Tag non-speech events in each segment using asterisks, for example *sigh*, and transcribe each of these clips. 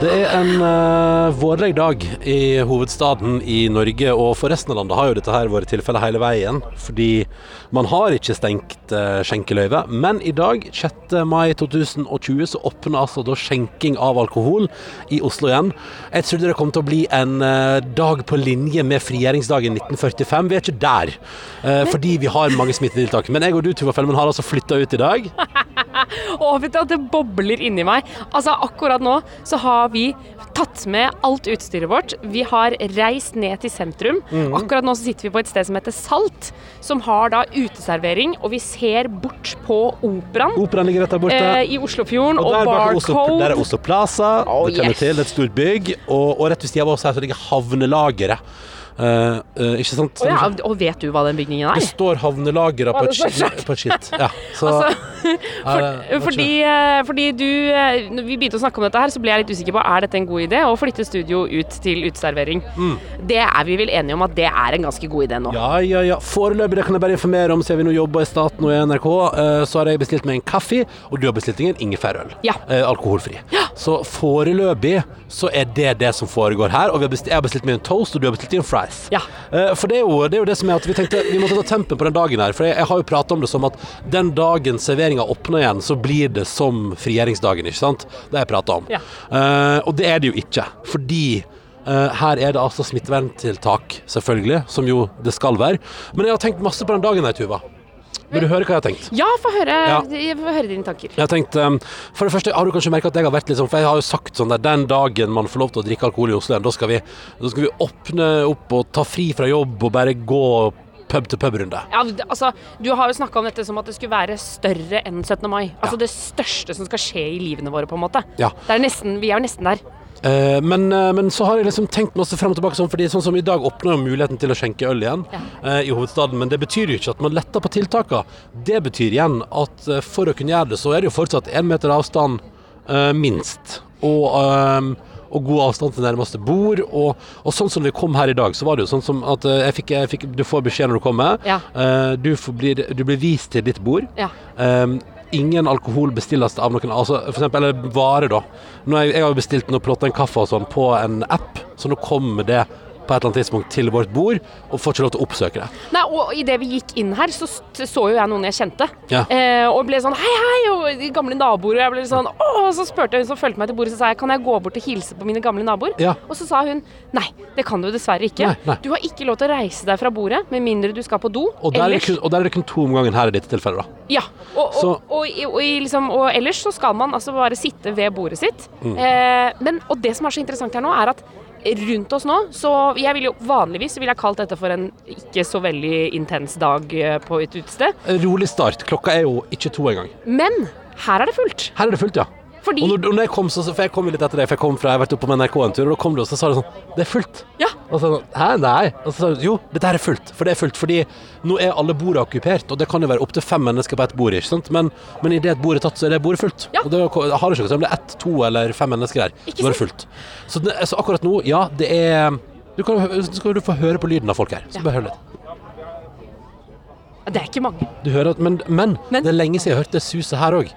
Det er en uh, vårlig dag i hovedstaden i Norge, og for resten av landet har jo dette her vært tilfellet hele veien. Fordi man har ikke stengt uh, skjenkeløyve. Men i dag, 6. mai 2020, så åpner altså da skjenking av alkohol i Oslo igjen. Jeg trodde det kom til å bli en uh, dag på linje med frigjøringsdagen 1945. Vi er ikke der, uh, fordi vi har mange smittetiltak. Men jeg og du, Tuva Fellmann, har altså flytta ut i dag. *laughs* Og vet du at det bobler inni meg. Altså Akkurat nå så har vi tatt med alt utstyret vårt. Vi har reist ned til sentrum. Mm. Akkurat nå så sitter vi på et sted som heter Salt, som har da uteservering. Og vi ser bort på Operaen Operaen ligger rett der borte. eh, i Oslofjorden og, Og Barcode. der er Oslo Plaza, Oh, det kjenner yes. til, det er et stort bygg. Og, og rett ved siden av oss her så ligger havnelageret. Eh, ikke sant? Oh, ja, og vet du hva den bygningen Det er? står havnelageret på, det på et skilt. Ja, så, Altså, det- For, fordi, eh, fordi du Når vi begynte å snakke om dette her, så ble jeg litt usikker på er dette en god idé å flytte studio ut til uteservering. Det er vi vel enige om at det er en ganske god idé nå. Mm. Ja, ja, ja. Foreløpig, det kan jeg bare informere om, siden vi nå jobber i staten og i NRK, så har jeg bestilt meg en kaffe, og du har bestilt deg en ingefærøl. Ja. Eh, alkoholfri. Så foreløpig så er det det som foregår her. Og vi har bestilt, jeg har bestilt meg en toast, og du har bestilt deg en fries. Ja. Eh, for det er, jo, det er jo det som er at vi tenkte vi måtte ta tempen på den dagen her. For jeg, jeg har jo prata om det som at den dagen serveringa åpner igjen, så blir det som frigjøringsdagen, ikke sant? Det har jeg prata om. Ja. Uh, og det er det jo ikke. Fordi uh, her er det altså smitteverntiltak, selvfølgelig, som jo det skal være. Men jeg har tenkt masse på den dagen her, Tuva. Vil du høre hva jeg har tenkt? Ja, få høre, Ja. høre dine tanker. Jeg har tenkt, um, For det første har du kanskje merket at jeg har vært litt sånn For jeg har jo sagt sånn der Den dagen man får lov til å drikke alkohol i Oslo igjen, da skal vi, da skal vi åpne opp og ta fri fra jobb og bare gå pub til pub-runde. Ja, altså, Du har jo snakka om dette som at det skulle være større enn 17. mai. Altså Ja. det største som skal skje i livene våre, på en måte. Ja. Det er nesten, vi er jo nesten der. Eh, men, uh, men så har jeg liksom tenkt masse frem og tilbake sånn, fordi sånn som i dag åpner jo muligheten til å skjenke øl igjen Ja. uh, i hovedstaden, men det betyr jo ikke at man letter på tiltakene. Det betyr igjen at for å kunne gjøre det, så er det jo fortsatt én meter avstand minst. Og, og god avstand til nærmeste bord. Og, og sånn som vi kom her i dag, så var det jo sånn som at jeg fikk, jeg fikk, du får beskjed når du kommer. Ja. Du, får, blir, du blir vist til ditt bord. Ja. Ingen alkohol bestilles av noen altså for eksempel, eller vare da. Nå jeg, jeg har bestilt noe plotta en kaffe og sånn på en app, så nå kommer det på et eller annet tidspunkt til vårt bord, og får ikke lov til å oppsøke det. Nei, og idet vi gikk inn her, så så jo jeg noen jeg kjente. Ja. Eh, og ble sånn hei, hei, og gamle naboer. Og jeg ble sånn og så spurte hun som fulgte meg til bordet, så sa jeg kan jeg gå bort og hilse på mine gamle naboer? Ja. Og så sa hun nei, det kan du dessverre ikke. Nei, nei. Du har ikke lov til å reise deg fra bordet med mindre du skal på do. Og der, er det Ellers- kun, og der er det kun to om gangen her i dette tilfellet, da. Ja, og, og, og, liksom, og ellers så skal man altså bare sitte ved bordet sitt. Mm. Eh, men, og det som er så interessant her nå, er at rundt oss nå, så jeg vil jo vanligvis ville jeg kalt dette for en ikke så veldig intens dag eh, på et utested. Rolig start. Klokka er jo ikke to engang. Men her er det fullt. Her er det fullt, ja. Fordi Og når, når jeg kom, så, for jeg kom litt etter det, for jeg kom fra, jeg har vært oppe på NRK en tur, og da kom du, og så sa du sånn Det er fullt. Ja. Og så, Hæ, nei? Og så sa du jo, dette her er fullt. For det er fullt. Fordi nå er alle bordene okkupert, og det kan jo være opptil fem mennesker på ett bord, ikke sant. Men, men idet et bord er tatt, så er det bordet fullt. Ja. Og det har det ikke om det er ett, to eller fem mennesker der, Ikke så er det fullt. Så, det, så akkurat nå, ja, det er du kan, så skal du få høre på lyden av folk her. Så Ja. bare hør litt. Det er ikke mange. Du hører at, men, men, Men- det er lenge siden jeg hørte det suset her òg.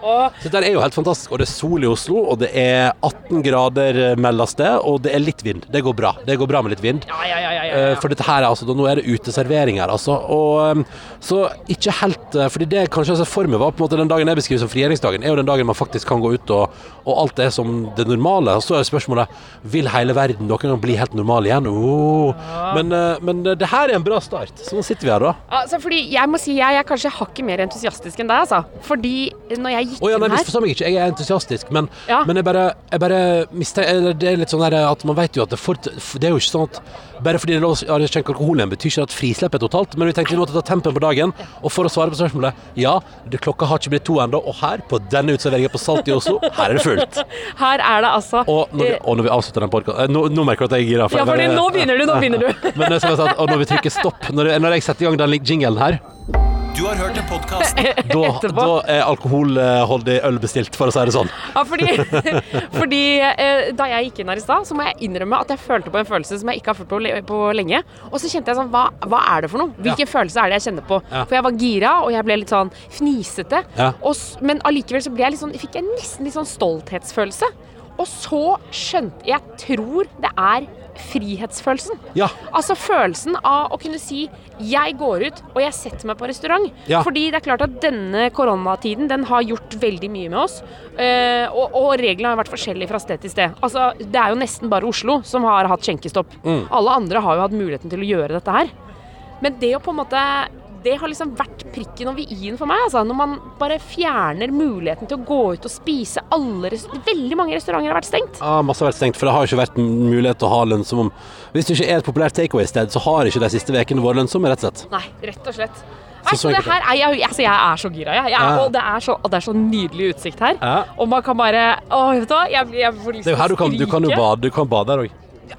Så dette er jo helt fantastisk. Og det er sol i Oslo, og det er 18 grader eh, meldes det, og det er litt vind. Det går bra. Det går bra med litt vind. ja, ja, ja, ja, ja, Eh. For dette her er altså, nå er det uteservering her, altså. Og, eh, så ikke helt eh, Fordi det kanskje altså, for meg var på en måte den dagen jeg beskriver som frigjøringsdagen, er jo den dagen man faktisk kan gå ut og, og alt er som det normale. Og så er spørsmålet vil hele verden noen gang bli helt normal igjen. Oh. Men, men det her er en bra start. Så nå sitter vi her, da. Altså, fordi jeg må si jeg er kanskje hakket mer entusiastisk enn deg, altså. Fordi når jeg gikk Å ja, nei, inn her misforstå meg ikke. Jeg er entusiastisk, men, Ja. men jeg bare, jeg bare mister, Det er litt sånn at man vet jo at det, fort, det er jo ikke sånn at bare fordi det er lov å skjenke alkohol igjen, betyr ikke at frislipp er totalt. Men vi tenkte vi måtte ta tempen på dagen. Og for å svare på spørsmålet ja, klokka har ikke blitt to ennå. Og her, på denne utserveringen på Salt i Oslo, her er det fullt. *laughs* Her er det altså Og når vi, eh, og når vi avslutter den podkasten nå, nå merker du at jeg er gira. Ja, for nå begynner du, nå *laughs* begynner du. Men og når vi trykker stopp, når, når jeg setter i gang den jingelen her Du har hørt en podkast *laughs* Da, da er alkoholholdig øl bestilt, for å si det sånn. Ja, fordi, *laughs* fordi eh, da jeg gikk inn her i stad, så må jeg innrømme at jeg følte på en følelse som jeg ikke har følt på, på lenge. Og så kjente jeg sånn, hva, hva er det for noe? Hvilken følelse er det jeg kjenner på? Ja. For jeg var gira, og jeg ble litt sånn fnisete. Ja. Og, men allikevel så ble jeg litt sånn, fikk jeg nesten litt sånn stolthetsfølelse. Og så skjønte jeg tror det er frihetsfølelsen. Ja. Altså følelsen av å kunne si jeg går ut og jeg setter meg på restaurant. Ja. Fordi det er klart at denne koronatiden den har gjort veldig mye med oss. eh, og, og reglene har vært forskjellige fra sted til sted. Altså, Det er jo nesten bare Oslo som har hatt skjenkestopp. Mm. Alle andre har jo hatt muligheten til å gjøre dette her. Men det å på en måte det har liksom vært prikken over i-en for meg. Altså, når man bare fjerner muligheten til å gå ut og spise. Alle veldig mange restauranter har vært stengt. Ja, masse har vært stengt, for det har ikke vært mulighet til å ha lønnsom Hvis det ikke er et populært takeaway-sted, så har ikke de siste ukene vært lønnsomme, rett og slett. Nei, rett og slett. Så Nei, så så det er her er jeg, altså jeg er så gira, jeg. jeg er, Ja. og, det er så, og det er så nydelig utsikt her. Ja. Og man kan bare Å, vet du hva? Jeg, jeg får lyst Det er jo her du kan, du kan jo bade, du kan bade her òg.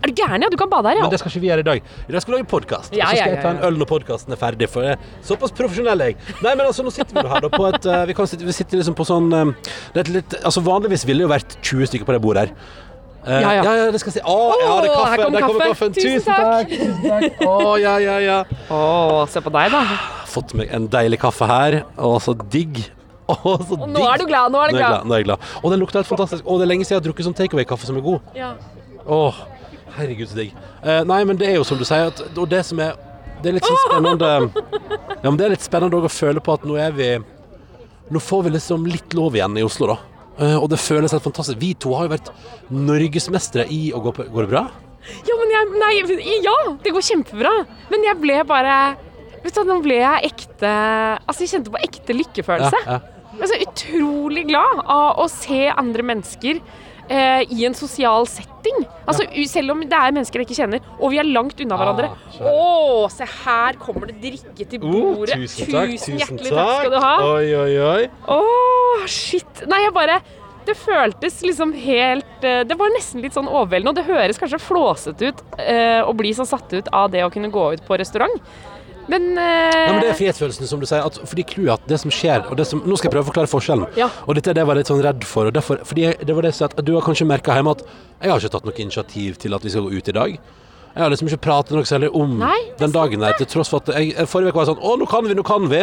Er du gæren, ja? Du kan bade her, ja. Men det skal ikke vi gjøre i dag. I dag skal vi lage podkast. Ja, så skal jeg ta en øl når podkasten er ferdig. For jeg er såpass profesjonell jeg. Nei, men altså, nå sitter vi jo her da på et eh, Vi, kan sitte, vi sitter liksom på sånn eh, det er litt, Altså Vanligvis ville det jo vært 20 stykker på det bordet her. Uh, Ja, ja. ja, ja, det skal jeg si. Å, ja, det er kaffe. her kommer Der kommer kaffen. Tusen Tusen takk. Tusen takk. Å, ja, ja, ja. *laughs* Å, se på deg, da. Fått meg en deilig kaffe her. Å, så digg. *laughs* Å, så digg. nå er du glad. Nå er du Nå er jeg glad. glad. Nå er jeg glad. Og den lukter helt fantastisk. Og det er lenge siden jeg har drukket sånn takeaway-kaffe som er god. Ja. Åh, herregud så digg. Eh, nei, men det er jo som du sier, at, og det som er Det er litt sånn spennende Ja, men det er litt spennende å føle på at nå er vi Nå får vi liksom litt lov igjen i Oslo, da. Eh, og det føles helt fantastisk. Vi to har jo vært norgesmestere i å gå på Går det bra? ja, men jeg Nei, ja! Det går kjempebra. Men jeg ble bare Vet du, Nå ble jeg ekte Altså, jeg kjente på ekte lykkefølelse. Ja, ja. Jeg er så utrolig glad av å se andre mennesker eh, i en sosial setting. Altså, ja. Selv om det er mennesker jeg ikke kjenner, og vi er langt unna hverandre. skjønner. Å, se her kommer det drikke til bordet. hjertelig takk skal du ha. Oi, oi, oi. Å, shit. Nei, jeg bare Det føltes liksom helt eh, Det var nesten litt sånn overveldende. Og det høres kanskje flåsete ut eh, å bli så satt ut av det å kunne gå ut på restaurant. Men, uh... Nei, men Det er frihetsfølelsen, som du sier. At, fordi clouet det som skjer og det som, Nå skal jeg prøve å forklare forskjellen. Ja. Og dette det jeg var litt sånn redd for. Og derfor, fordi jeg, det var det jeg at Du har kanskje merka hjemme at jeg har ikke tatt noe initiativ til at vi skal gå ut i dag. Jeg har liksom ikke pratet noe særlig om Nei, den dagen der, til tross for at jeg, jeg forrige uke var jeg sånn Å, nå kan vi, nå kan vi!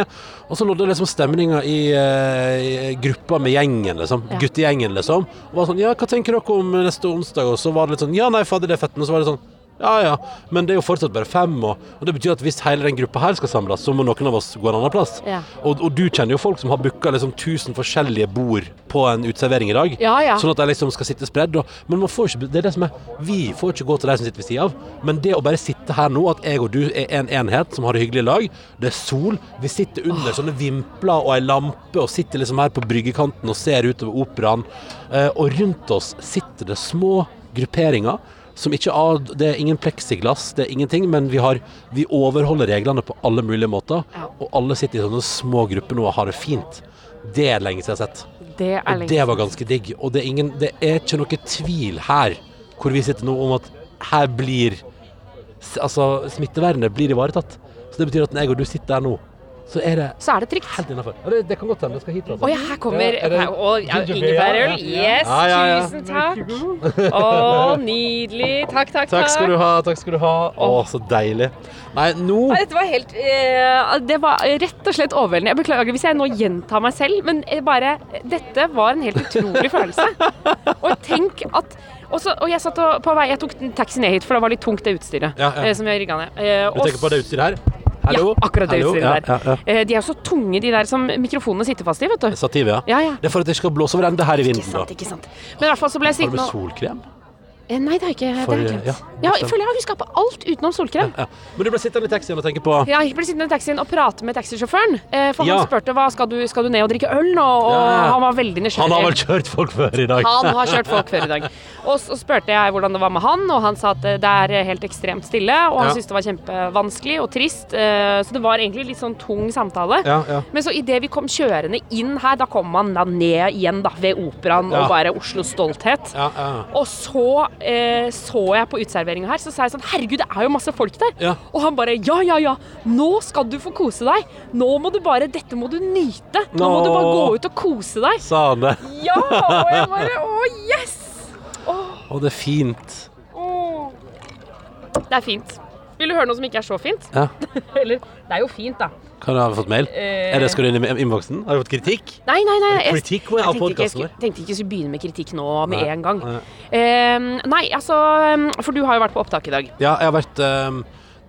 Og så nådde liksom stemninga i, eh, i gruppa med gjengen, liksom. Ja. Guttegjengen, liksom. Og var sånn Ja, hva tenker dere om neste onsdag? Og så var det litt sånn Ja, nei, fader, det er fett. Men så var det sånn ja, ja, men det er jo fortsatt bare fem, og, og det betyr at hvis hele den gruppa her skal samles, så må noen av oss gå en annen plass. Ja. Og, og du kjenner jo folk som har booka liksom 1000 forskjellige bord på en uteservering i dag. Ja, ja. Sånn at de liksom skal sitte spredd. Og, men man får ikke, det er det som er Vi får ikke gå til de som sitter ved sida av. Men det å bare sitte her nå, at jeg og du er en enhet som har det hyggelig i lag, det er sol, vi sitter under sånne vimpler og ei lampe og sitter liksom her på bryggekanten og ser utover operaen, eh, og rundt oss sitter det små grupperinger som ikke har, Det er ingen pleksiglass, det er ingenting, men vi, har, vi overholder reglene på alle mulige måter. Ja. Og alle sitter i sånne små grupper nå og har det fint. Det er lenge siden jeg har sett. det er Og det var ganske digg. Og det er, ingen, det er ikke noe tvil her, hvor vi sitter nå, om at her blir Altså, smittevernet blir ivaretatt. Så det betyr at når jeg og du sitter der nå, så er det Så er det trygt. helt innafor. Ja, det, det kan godt hende. Det skal hit, altså. Å ja, her kommer Ja, ingefærøl. Yes, tusen takk. Å, nydelig. Takk, takk, takk. Takk skal du ha. takk skal du ha. Å, så deilig. Nei, nå Dette var helt eh, Det var rett og slett overveldende. Jeg beklager hvis jeg nå gjentar meg selv, men bare Dette var en helt utrolig følelse. *laughs* Og tenk at og, så, og jeg satt og, på vei Jeg tok taxi ned hit, for det var litt tungt, det utstyret. Ja, ja. eh, som jeg rigga ned. Eh, Du tenker på det utstyret her? Hallo? Ja, akkurat det Hallo? utstyret Ja, der. ja, ja. Eh, de er så tunge, de der som mikrofonene sitter fast i, vet du. Stativ, ja. Ja, ja. Det er for at det skal blåse over ende her i Ikke vinden. sant, da. ikke sant. Men i hvert fall så ble jeg Har du sittende med og solkrem? Eh, Nei, det har jeg ikke. Det For- har jeg glemt. ja, Ja, jeg føler jeg har huska på alt utenom solkrem. Ja. Men du ble sittende i taxien og tenke på Ja, jeg ble sittende i taxien og prate med taxisjåføren. Eh, for Ja. han spurte hva skal du, skal du ned og drikke øl nå, og Ja. han var veldig nysgjerrig. Han har vel kjørt folk før i dag? Han har kjørt folk før i dag. Og så spurte jeg hvordan det var med han, og han sa at eh, det er helt ekstremt stille, og han Ja. syntes det var kjempevanskelig og trist. Så det var egentlig litt sånn tung samtale. Ja, ja. Men så idet vi kom kjørende inn her, da kom man da ned igjen da, ved operaen Ja. og bare Oslos stolthet. Ja, ja. Og så eh, så jeg på uteserveringa her, så sa jeg sånn Herregud, det er jo masse folk der. Ja. Og han bare Ja, ja, ja. Nå skal du få kose deg. Nå må du bare Dette må du nyte. Nå må du bare gå ut og kose deg. Sa han det? Ja! Og jeg *laughs* bare Å, yes! Å, det er fint. Det er fint. Vil du høre noe som ikke er så fint? Ja. *laughs* Eller Det er jo fint, da. Kan jeg ha fått mail? Eh. Er det skal du inn i innboksen? Har du fått kritikk? Nei, nei, nei. Jeg, Kritikk jeg, jeg tenkte ikke jeg skulle, tenkte ikke jeg skulle begynne med kritikk nå med Nei, en gang. nei. Eh, nei, altså For du har jo vært på opptak i dag. Ja, jeg har vært um,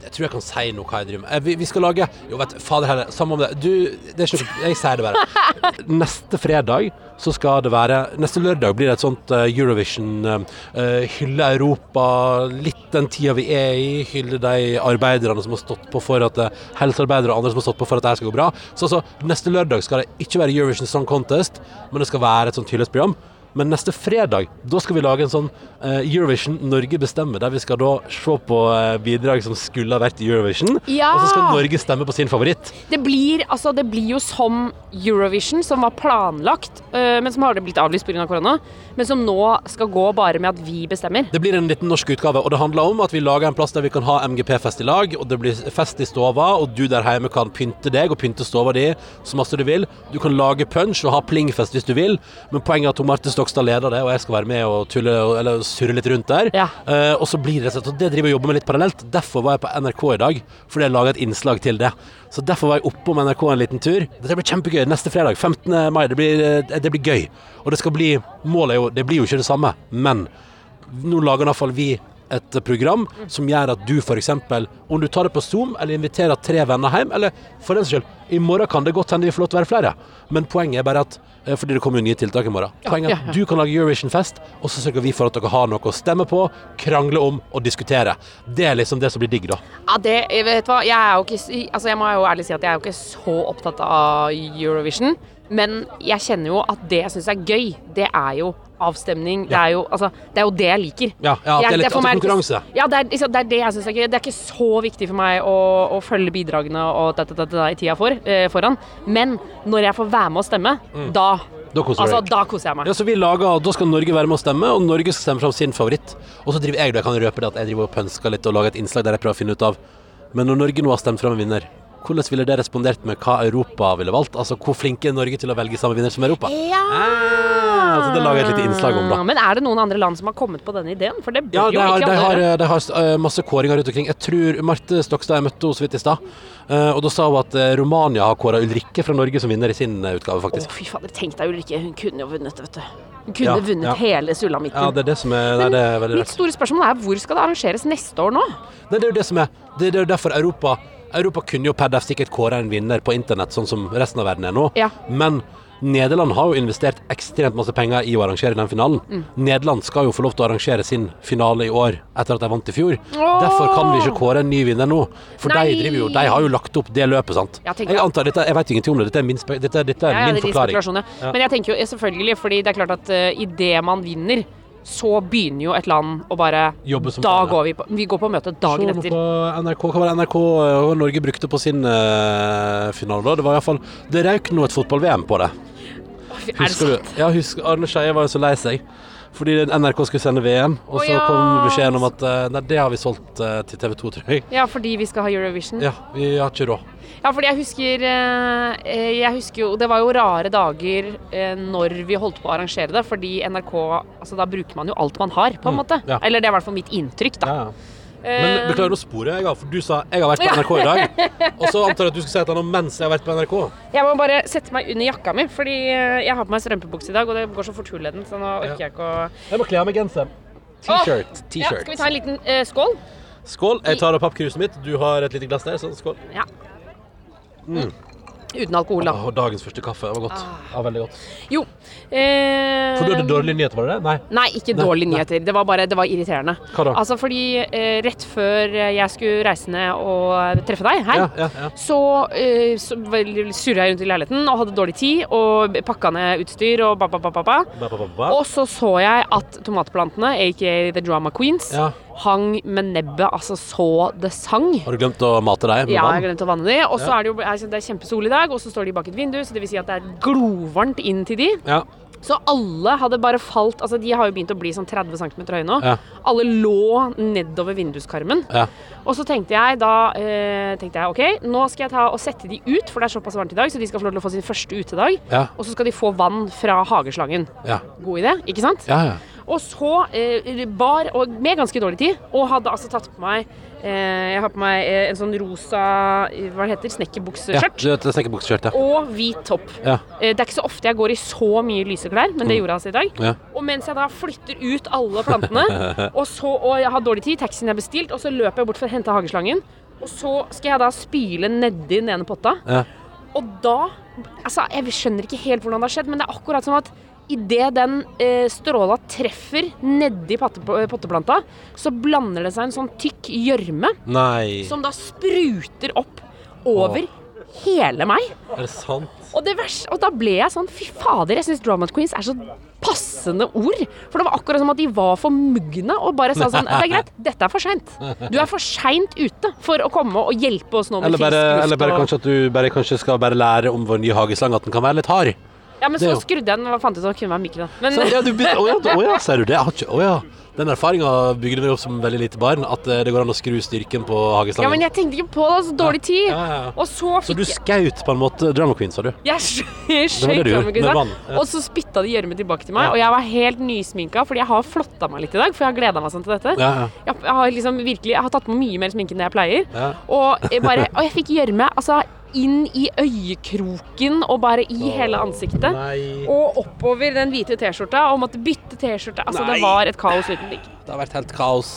Jeg tror jeg kan si noe hva jeg driver med. Eh, Vi, vi skal lage Jo, vet du, fader heller, samme om det. Du, det er ikke Jeg sier det bare. *laughs* Neste fredag så skal det være Neste lørdag blir det et sånt eh, Eurovision eh, Hylle Europa, litt den tida vi er i. Hylle de arbeiderne som har stått på for at eh, Helsearbeidere og andre som har stått på for at det skal gå bra. Så altså, neste lørdag skal det ikke være Eurovision Song Contest, men det skal være et sånt hyllesprogram. Men neste fredag da skal vi lage en sånn eh, Eurovision Norge bestemmer, der vi skal da se på eh, bidrag som skulle ha vært i Eurovision. Ja! Og så skal Norge stemme på sin favoritt. Det blir, altså, det blir jo som Eurovision, som var planlagt, eh, men som har det blitt avlyst pga. Av korona. Men som nå skal gå bare med at vi bestemmer. Det blir en liten norsk utgave, og det handler om at vi lager en plass der vi kan ha MGP-fest i lag, og det blir fest i stova, og du der hjemme kan pynte deg og pynte stova di så masse du vil. Du kan lage punch og ha plingfest hvis du vil, men poenget er at Marte Stokstad leder det, og jeg skal være med og tulle eller surre litt rundt der. Ja. Uh, og så blir det og det driver jeg og jobber med litt parallelt. Derfor var jeg på NRK i dag, fordi jeg laga et innslag til det. Så derfor var jeg oppom NRK en liten tur. Dette blir kjempegøy. Neste fredag, 15. mai. Det blir, eh, det blir gøy. Og det skal bli Målet er jo Det blir jo ikke det samme, men nå lager i hvert fall vi et program som gjør at du f.eks. om du tar det på Zoom eller inviterer tre venner hjem, eller for den saks skyld, i morgen kan det godt hende vi får lov til å være flere, men poenget er bare at eh, fordi det kommer nye tiltak i morgen. Poenget er at du kan lage Eurovision-fest, og så sørger vi for at dere har noe å stemme på, krangle om og diskutere. Det er liksom det som blir digg, da. Ja, det, jeg du hva, jeg er jo ikke Altså, jeg må jo ærlig si at jeg er jo ikke så opptatt av Eurovision. Men jeg kjenner jo at det jeg syns er gøy, det er jo avstemning. Det, er jo, altså, det er jo det jeg liker. Ja, ja, at det er litt- ikke- konkurranse. Ja, det er, liksom- det er det jeg syns er gøy. Det er ikke så viktig for meg å, å følge bidragene og da, da, da, i tida for, eh, foran. Men når jeg får være med å stemme, da Da koser Altså, da koser jeg meg. Ja, så vi lager, Da skal Norge være med å stemme, og Norge skal stemme fram sin favoritt. Og så driver jeg jeg kan røpe det at jeg driver og pønsker litt og lager et innslag der jeg prøver å finne ut av Men når Norge nå har stemt fram en vinner, hvordan ville det respondert med hva Europa ville valgt? Altså hvor flinke er Norge til å velge samme vinner som Europa? Ah, så det lager jeg et lite innslag om, da. Men er det noen andre land som har kommet på denne ideen? For det bør Ja, de jo har, ikke de alle har, de har uh, masse kåringer rundt omkring. Jeg tror Marte Stokstad, jeg møtte henne så vidt i stad, Uh, og da sa hun at uh, Romania har kåra Ulrikke fra Norge som vinner i sin utgave, utgave, Å, oh, fy fader, tenk deg Ulrikke. Hun kunne jo vunnet, vet du. Hun kunne Ja, vunnet ja. hele sulamitten. Ja, det er det som er Nei, det er veldig Mitt store spørsmål er hvor skal det arrangeres neste år nå? Nei, det er jo det som er Det, det er jo derfor Europa Europa kunne jo per def sikkert kåre en vinner på internett, sånn som resten av verden er nå. Ja. Men Nederland har jo investert ekstremt masse penger i å arrangere den finalen. Mm. Nederland skal jo få lov til å arrangere sin finale i år etter at de vant i fjor. Derfor kan vi ikke kåre en ny vinner nå. For de, jo, de har jo lagt opp det løpet, sant. Jeg, jeg antar dette, jeg vet ingenting om det. Dette er min, dette, dette er Ja, ja, min det er forklaring. ja. Men jeg tenker jo selvfølgelig, fordi det er klart at uh, idet man vinner, så begynner jo et land å bare Jobbe som Da faen, ja. går vi på Vi går på møte dagen Se nå etter. på NRK, hva var det NRK og Norge brukte på sin eh, finale da? Det var iallfall Det røyk nå et fotball-VM på det. Er det Husker du? sant? Ja, husk, Arne Skeie var jo så lei seg. Fordi NRK skulle sende VM, og Å, så ja. kom beskjeden om at eh, Nei, det har vi solgt eh, til TV 2, tror jeg. Ja, fordi vi skal ha Eurovision. Ja, vi har ikke råd. Ja, fordi jeg husker eh, eh, Jeg husker jo Det var jo rare dager eh, når vi holdt på å arrangere det, fordi NRK Altså, da bruker man jo alt man har, på en måte. Mm, ja. Eller det er i hvert fall mitt inntrykk, da. Ja, ja. Men beklager, å spore, jeg for du sa jeg har vært på NRK i dag. *laughs* Og så antar jeg at du skal si et eller annet mens jeg har vært på NRK. Jeg må bare sette meg under jakka mi, fordi jeg har på meg strømpebukse i dag, og det går så fort hull i den, så nå orker jeg ikke å Jeg må kle av meg genseren. T-shirt. Ja, skal vi ta en liten uh, skål? Skål. Jeg tar av pappkruset mitt. Du har et lite glass der. så skål. Ja. Uten alkohol, da. Åh, dagens første kaffe. Det var godt. Ja, veldig godt. Jo. Eh, For du hadde dårlige nyheter, var det det? Nei. Nei, ikke Nei, dårlige nei. nyheter. Det var bare det var irriterende. Hva da? Altså fordi eh, rett før jeg skulle reise ned og treffe deg her, Ja, ja, ja. så, eh, så surra jeg rundt i leiligheten og hadde dårlig tid og pakka ned utstyr og ba, ba, ba, ba, ba. Ba, ba, ba, ba. Og så så jeg at tomatplantene, aka The Drama Queens, Ja. Hang med nebbet altså så det sang. Har du glemt å mate deg med Ja, jeg har glemt å vanne de. Og så Ja. er det jo det er kjempesol i dag, og så står de bak et vindu, så det vil si at det er glovarmt inn til de. Ja. Så alle hadde bare falt Altså, de har jo begynt å bli sånn 30 cm høye nå. Ja. Alle lå nedover vinduskarmen. Ja. Og så tenkte jeg da eh, tenkte jeg, OK, nå skal jeg ta og sette de ut, for det er såpass varmt i dag, så de skal få lov til å få sin første utedag. Ja. Og så skal de få vann fra hageslangen. Ja. God idé, ikke sant? Ja, ja. Og så eh, bar, og med ganske dårlig tid, og hadde altså tatt på meg eh, Jeg har på meg eh, en sånn rosa eh, Hva det heter. Snekkerbukseskjørt. Ja, snekkerbukseskjørt, ja. Og hvit topp. Ja. Eh, det er ikke så ofte jeg går i så mye lyse klær, men det gjorde jeg altså i dag. Ja. Og mens jeg da flytter ut alle plantene, *laughs* og, så, og jeg har dårlig tid, taxien er bestilt, og så løper jeg bort for å hente hageslangen, og så skal jeg da spyle nedi den ene potta. Ja. Og da Altså, jeg skjønner ikke helt hvordan det har skjedd, men det er akkurat som at idet den eh, stråla treffer nedi potte- potteplanta, så blander det seg en sånn tykk gjørme som da spruter opp over hele meg. er det sant? Og, det vers, og da ble jeg sånn Fy fader, jeg syns Drama Queens er så passende ord. For det var akkurat som at de var for mugne og bare sa sånn *laughs* Det er greit, dette er for seint. Du er for seint ute for å komme og hjelpe oss nå med Eller bare, eller bare og- kanskje at du bare kanskje skal bare lære om vår nye hageslang, at den kan være litt hard. Ja, men så skrudde jeg den og fant ut at det kunne være mikro. Men Så, ja, du, å ja, å ja, ser du det? Jeg har ikke, å ja. Den erfaringa bygde vi opp som veldig lite barn, at eh, det går an å skru styrken på ja, men jeg tenkte ikke på det, så dårlig tid. Ja, ja, ja. Og så Så du skaut på en måte Drama Queen, sa du? Jeg *laughs* skjøt Drama Queen, og så spytta de gjørme tilbake til meg. Og jeg var helt nysminka, fordi jeg har flotta meg litt i dag. For jeg har gleda meg sånn til dette. Ja, ja. Jeg, har liksom virkelig Jeg har tatt på mye mer sminke enn det jeg pleier. Ja. Og jeg, bare, og jeg fikk gjørme altså, inn i øyekroken og bare i hele ansiktet. Nei. Og oppover den hvite T-skjorta, og måtte bytte T-skjorte. Altså, Nei. det var et kaos uten like. Det har vært helt kaos.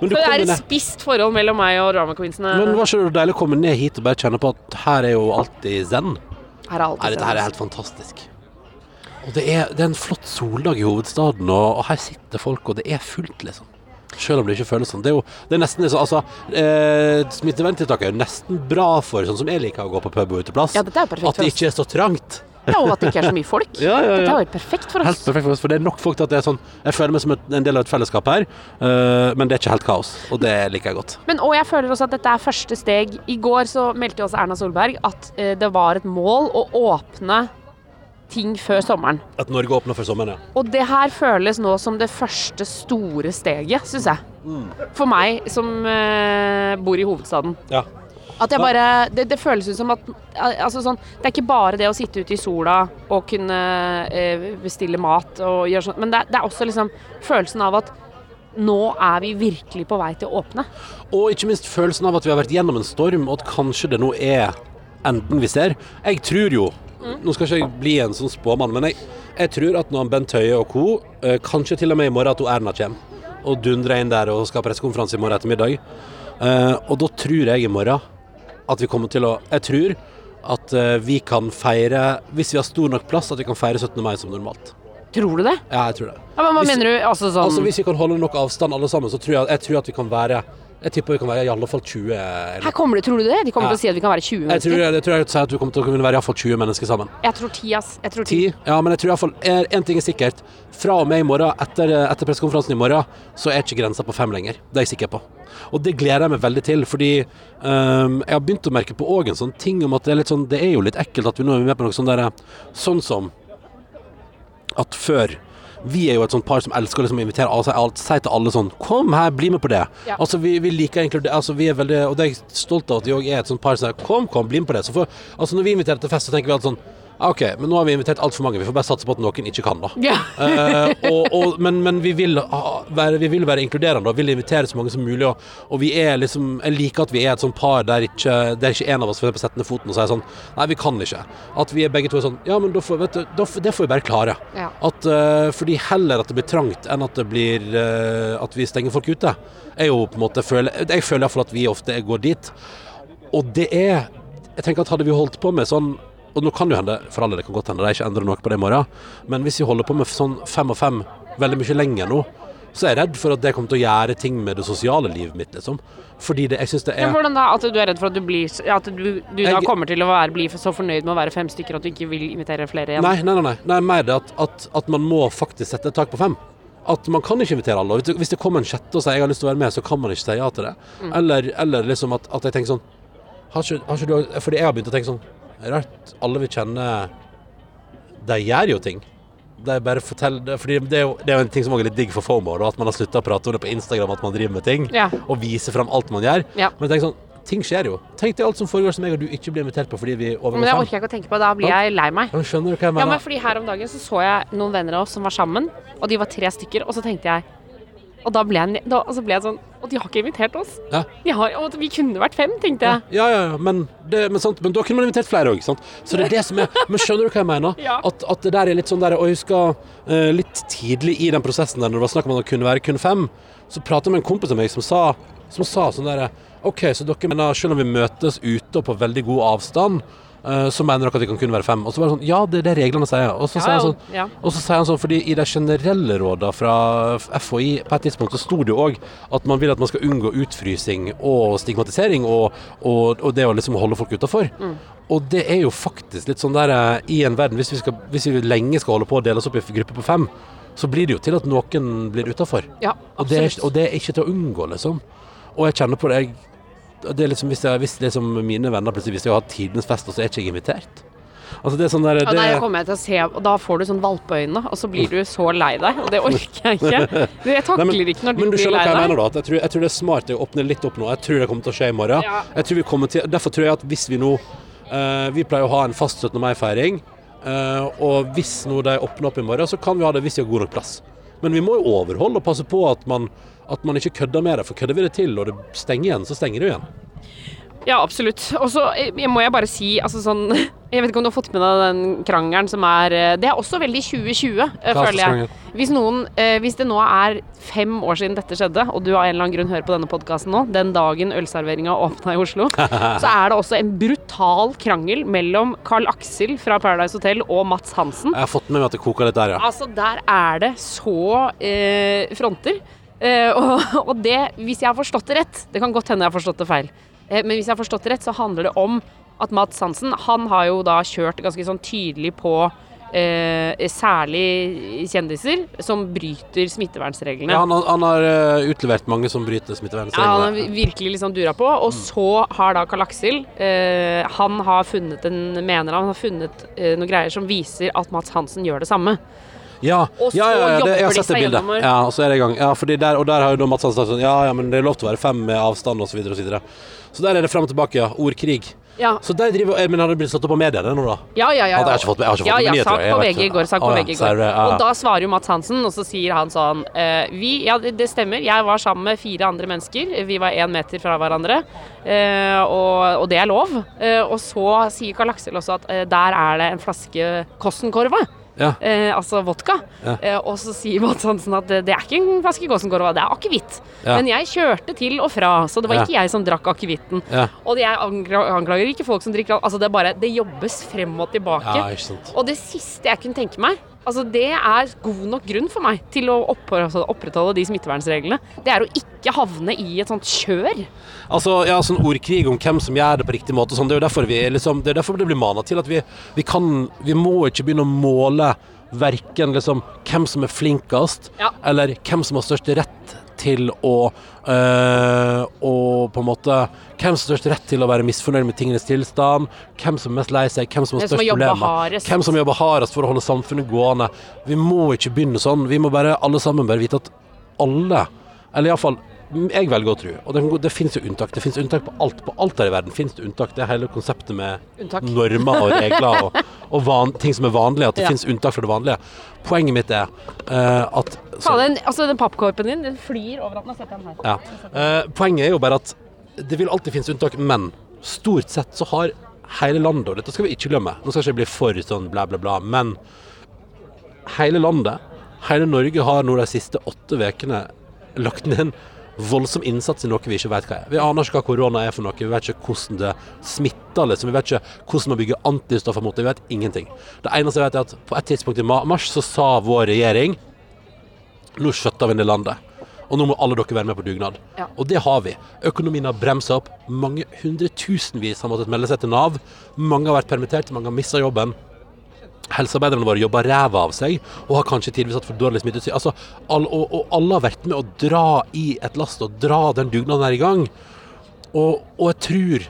Men, Så det er et et spisst forhold mellom meg og drama queensene. men var ikke det deilig å komme ned hit og bare kjenne på at her er jo alltid zen? her er alltid zen. dette her er helt fantastisk. Og det er, det er en flott soldag i hovedstaden, og, og her sitter folk, og det er fullt, liksom. Selv om det ikke føles sånn. Det er jo det er nesten liksom, altså, eh, Smitteverntiltak er jo nesten bra for sånn som jeg liker å gå på pub og uteplass. Ja, dette er perfekt at det oss. ikke er så trangt. Ja, og at det ikke er så mye folk. *laughs* Ja, ja, ja. Dette er jo perfekt for Helt oss. perfekt for oss, for det er nok folk til at det er sånn Jeg føler meg som et, en del av et fellesskap her, eh, men det er ikke helt kaos. Og det liker jeg godt. Men, og jeg føler også at dette er første steg. I går så meldte jo også Erna Solberg at eh, det var et mål å åpne ting før sommeren. At Norge åpner før sommeren, ja. Og det her føles nå som det første store steget, syns jeg. For meg som eh, bor i hovedstaden. ja. At jeg bare Det, det føles ut som at altså sånn, Det er ikke bare det å sitte ute i sola og kunne eh, bestille mat og gjøre sånn, men det, det er også liksom følelsen av at nå er vi virkelig på vei til å åpne. Og ikke minst følelsen av at vi har vært gjennom en storm, og at kanskje det nå er enden vi ser. Jeg tror jo Nå skal ikke jeg bli en sånn spåmann, men jeg, jeg tror at når Bent Høie og co., eh, kanskje til og med i morgen at Erna kommer, og dundrer inn der og skal ha pressekonferanse i morgen ettermiddag, eh, og da tror jeg i morgen at vi kommer til å Jeg tror at eh, vi kan feire, hvis vi har stor nok plass, at vi kan feire 17. mai som normalt. Tror du det? Ja, jeg tror det. Ja, men hva Hvis- mener du? Altså sånn Altså Hvis vi kan holde nok avstand alle sammen, så tror jeg, jeg tror at vi kan være Jeg tipper vi kan være i alle fall 20 eller Her kommer det, Tror du det? De kommer Ja. til å si at vi kan være 20 Jeg tror, mennesker. jeg, jeg tror jeg vil si at vi kommer til å kunne være i hvert fall 20 mennesker sammen. Jeg tror 10, ass. Jeg tror 10. 10? Ja, men jeg tror i én ting er sikkert. Fra og med i morgen, etter, etter pressekonferansen i morgen, så er ikke grensa på fem lenger. Det er jeg sikker på. Og det gleder jeg meg veldig til, fordi um, jeg har begynt å merke på òg en sånn ting om at det er litt sånn Det er jo litt ekkelt at vi nå er med på noe sånn derre Sånn som at før vi er jo et sånt par som elsker å liksom invitere alle, alt, si til alle sånn Kom her, bli med på det. Ja. Altså vi, vi liker egentlig. Altså, vi er veldig, og det er jeg stolt av at vi òg er et sånt par som sier kom, kom, bli med på det. Så for, altså når vi inviterer til fest, så tenker vi alltid sånn «Ah, OK, men nå har vi invitert altfor mange. Vi får bare satse på at noen ikke kan, da. Ja. uh, og, og, men men vi, vil ha, være, vi vil være inkluderende og vil invitere så mange som mulig. Og, og vi er liksom Jeg liker at vi er et sånt par der ikke, der ikke en av oss for setter ned foten og sier sånn Nei, vi kan ikke. At vi er begge to er sånn Ja, men da får, vet du, da, det får vi bare klare. Ja. At, uh, fordi heller at det blir trangt enn at det blir uh, At vi stenger folk ute. Er jo på en måte føler, Jeg føler iallfall at vi ofte går dit. Og det er Jeg tenker at hadde vi holdt på med sånn Og nå kan jo hende, for alle det kan godt hende de ikke endrer noe på det i morgen, men hvis vi holder på med sånn fem og fem veldig mye lenger nå, så er jeg redd for at det kommer til å gjøre ting med det sosiale livet mitt, liksom. Fordi det, jeg syns det er er hvordan da? At du er redd for at du blir At du, du da Jeg- kommer til å være, bli så fornøyd med å være fem stykker at du ikke vil invitere flere igjen? Nei, nei, nei. nei, mer det at, at, at man må faktisk sette et tak på fem. at man kan ikke invitere alle. Hvis det- kommer en sjette og sier jeg har lyst til å være med, så kan man ikke si ja til det. Eller, eller liksom at, at jeg tenker sånn har ikke, har ikke du, Fordi jeg har begynt å tenke sånn Rart alle vi kjenner De gjør jo ting. De bare forteller fordi det er, jo, det er jo en ting som også er litt digg for FOMO, at man har slutta å prate om det på Instagram at man driver med ting, Ja. og viser fram alt man gjør. Ja. Men tenk sånn Ting skjer jo. Tenk deg alt som foregår som jeg og du ikke blir invitert på fordi vi Men det orker jeg ikke å tenke på. Da blir jeg lei meg. Ja, men skjønner du hva jeg Ja, men fordi Her om dagen så, så jeg noen venner av oss som var sammen, og de var tre stykker. Og så tenkte jeg Og da ble jeg, da, altså ble jeg sånn Og de har ikke invitert oss. Ja. Har, og vi kunne vært fem, tenkte jeg. Ja, ja, ja, men, det, men, sant, men da kunne man invitert flere òg. Så det er det som er Men skjønner du hva jeg mener? *laughs* Ja. At, at det der er litt sånn der Og jeg husker uh, litt tidlig i den prosessen der når det var snakk om at det kunne være kun fem, så pratet jeg med en kompis av meg som sa, som sa sånn derre OK, så dere mener selv om vi møtes ute og på veldig god avstand, så mener dere at det kan kun være fem? Og så var det sånn Ja, det er det reglene sier. Og så Ja, sier han sånn ja. og så sier han sånn, fordi i de generelle rådene fra FHI på et tidspunkt så sto det jo òg at man vil at man skal unngå utfrysing og stigmatisering og, og, og det å liksom holde folk utafor. Og det er jo faktisk litt sånn der eh, i en verden Hvis vi, skal, hvis vi lenge skal holde på å dele oss opp i grupper på fem, så blir det jo til at noen blir utafor. Ja, Og, det og det er ikke til å unngå, liksom. Og jeg kjenner på det jeg, det er liksom, Hvis, jeg, hvis liksom mine venner plutselig Hvis jeg har tidenes fest, og så er jeg ikke invitert Altså det er sånn der, Ja, det, nei, jeg kommer til å se, og Da får du sånn valpeøyne, og så blir du så lei deg. Og det orker jeg ikke. *laughs* Jeg takler Nei, men, ikke når du men du blir lei jeg deg. mener jeg, tror, jeg tror det er smart å åpne litt opp nå. Jeg tror det kommer til å skje i morgen. Ja. Jeg tror vi til, derfor tror jeg at hvis vi nå uh, Vi pleier å ha en fast 17. mai-feiring. Uh, og hvis nå de åpner opp i morgen, så kan vi ha det hvis vi har god nok plass. Men vi må jo overholde og passe på at man, at man ikke kødder med det. For kødder vi det til, og det stenger igjen, så stenger det igjen. Ja, absolutt. Og så eh, må jeg bare si, altså sånn *laughs* Jeg vet ikke om du har fått med deg den krangelen som er eh, Det er også veldig 2020, eh, føler jeg. Hvis noen Hvis det nå er fem år siden dette skjedde, og du av en eller annen grunn hører på denne podkasten nå, den dagen ølserveringa åpna i Oslo, *laughs* så er det også en brutal krangel mellom Carl Aksel fra Paradise Hotel og Mats Hansen. Jeg har fått med meg at det koker litt der, ja. Altså, der er det så eh, fronter. Eh, *laughs* og, og det, hvis jeg har forstått det rett Det kan godt hende jeg har forstått det feil. Eh, men hvis jeg har forstått det rett, så handler det om at Mads Hansen Han har jo da kjørt ganske sånn tydelig på eh, særlig kjendiser som bryter smittevernsreglene. ja han, har- han har eh, utlevert mange som bryter Ja, han har virkelig liksom dura på. Og så har da Karl Aksel eh, Han har funnet en mener han har funnet eh, noen greier som viser at Mats Hansen gjør det samme. Ja, Og så ja, ja, ja det, jeg har sett det bildet. Ja, og så er det i gang. Ja, der, og der har jo da Mats Hansen sagt sånn Ja, ja, men det er lov til å være fem med avstand osv. Så, videre, og så, så der er det frem og tilbake, ja. Ordkrig. Ja, Så der driver Men har det blitt slått opp på mediene nå, da? ja, ja. ja, har jeg ikke fått jeg har ikke fått ja, ja, nyheter, sak på VG i går. Sak på VG i går. Og da svarer jo Mats Hansen, og så sier han sånn eh, Vi, ja, det, det stemmer. Jeg var sammen med fire andre mennesker. Vi var én meter fra hverandre, eh, og, og det er lov. Eh, og så sier Karl Aksel også at eh, der er det en flaske Kossenkorva. Ja. Eh, altså vodka. Ja. Eh, og så sier Mats Hansen at det, det er ikke en flaske Kossenkorva, det er akevitt. Ja. Men jeg kjørte til og fra, så det var ikke jeg som drakk akevitten. Og jeg anklager ikke folk som drikker Altså, det er bare Det jobbes frem og tilbake. Ja, ikke sant. Og det siste jeg kunne tenke meg Altså Det er god nok grunn for meg til å opprettholde, opprettholde de smittevernreglene. Det er å ikke havne i et sånt kjør. Altså, ja, sånn ordkrig om hvem som gjør det på riktig måte. Sånn. Det er vi liksom, det er derfor det blir mana til at vi, vi kan Vi må ikke begynne å måle verken liksom hvem som er flinkest, Ja. eller hvem som har størst rett til å øh, Og på en måte Hvem som har størst rett til å være misfornøyd med tingenes tilstand, hvem som er mest lei seg, hvem som har størst problemer. Hvem som jobber hardest for å holde samfunnet gående. Vi må ikke begynne sånn. Vi må bare alle sammen bare vite at alle, eller iallfall jeg velger å tro, og det, det finnes jo unntak. Det finnes unntak på alt. På alt her i verden finnes det unntak. Det er hele konseptet med Unntak. normer og regler og, og van, ting som er vanlige. At det Ja. finnes unntak fra det vanlige. Poenget mitt er uh, at Faen, den, altså den pappkorpen din den flyr overalt. den har sett den her. ja. Uh, poenget er jo bare at det vil alltid finnes unntak, men stort sett så har hele landet, og dette skal vi ikke glemme, nå skal jeg ikke bli for sånn bla, bla, bla, men hele landet, hele Norge har nå de siste åtte ukene lagt ned en voldsom innsats i noe vi ikke vet hva er. Vi aner ikke hva korona er for noe, vi vet ikke hvordan det smitter, liksom. vi vet ikke hvordan man bygger antistoffer mot det, vi vet ingenting. Det eneste jeg vet er at på et tidspunkt i mars så sa vår regjering nå skjøtter vi ned landet. Og nå må alle dere være med på dugnad. Ja. Og det har vi. Økonomien har bremsa opp. Mange hundretusenvis har måttet melde seg til Nav. Mange har vært permittert, mange har mista jobben. Helsearbeiderne våre jobber ræva av seg og har kanskje tidvis hatt for dårlig smitteutstyr. Altså, all, og, og alle har vært med å dra i et last og dra den dugnaden her i gang. Og, og jeg tror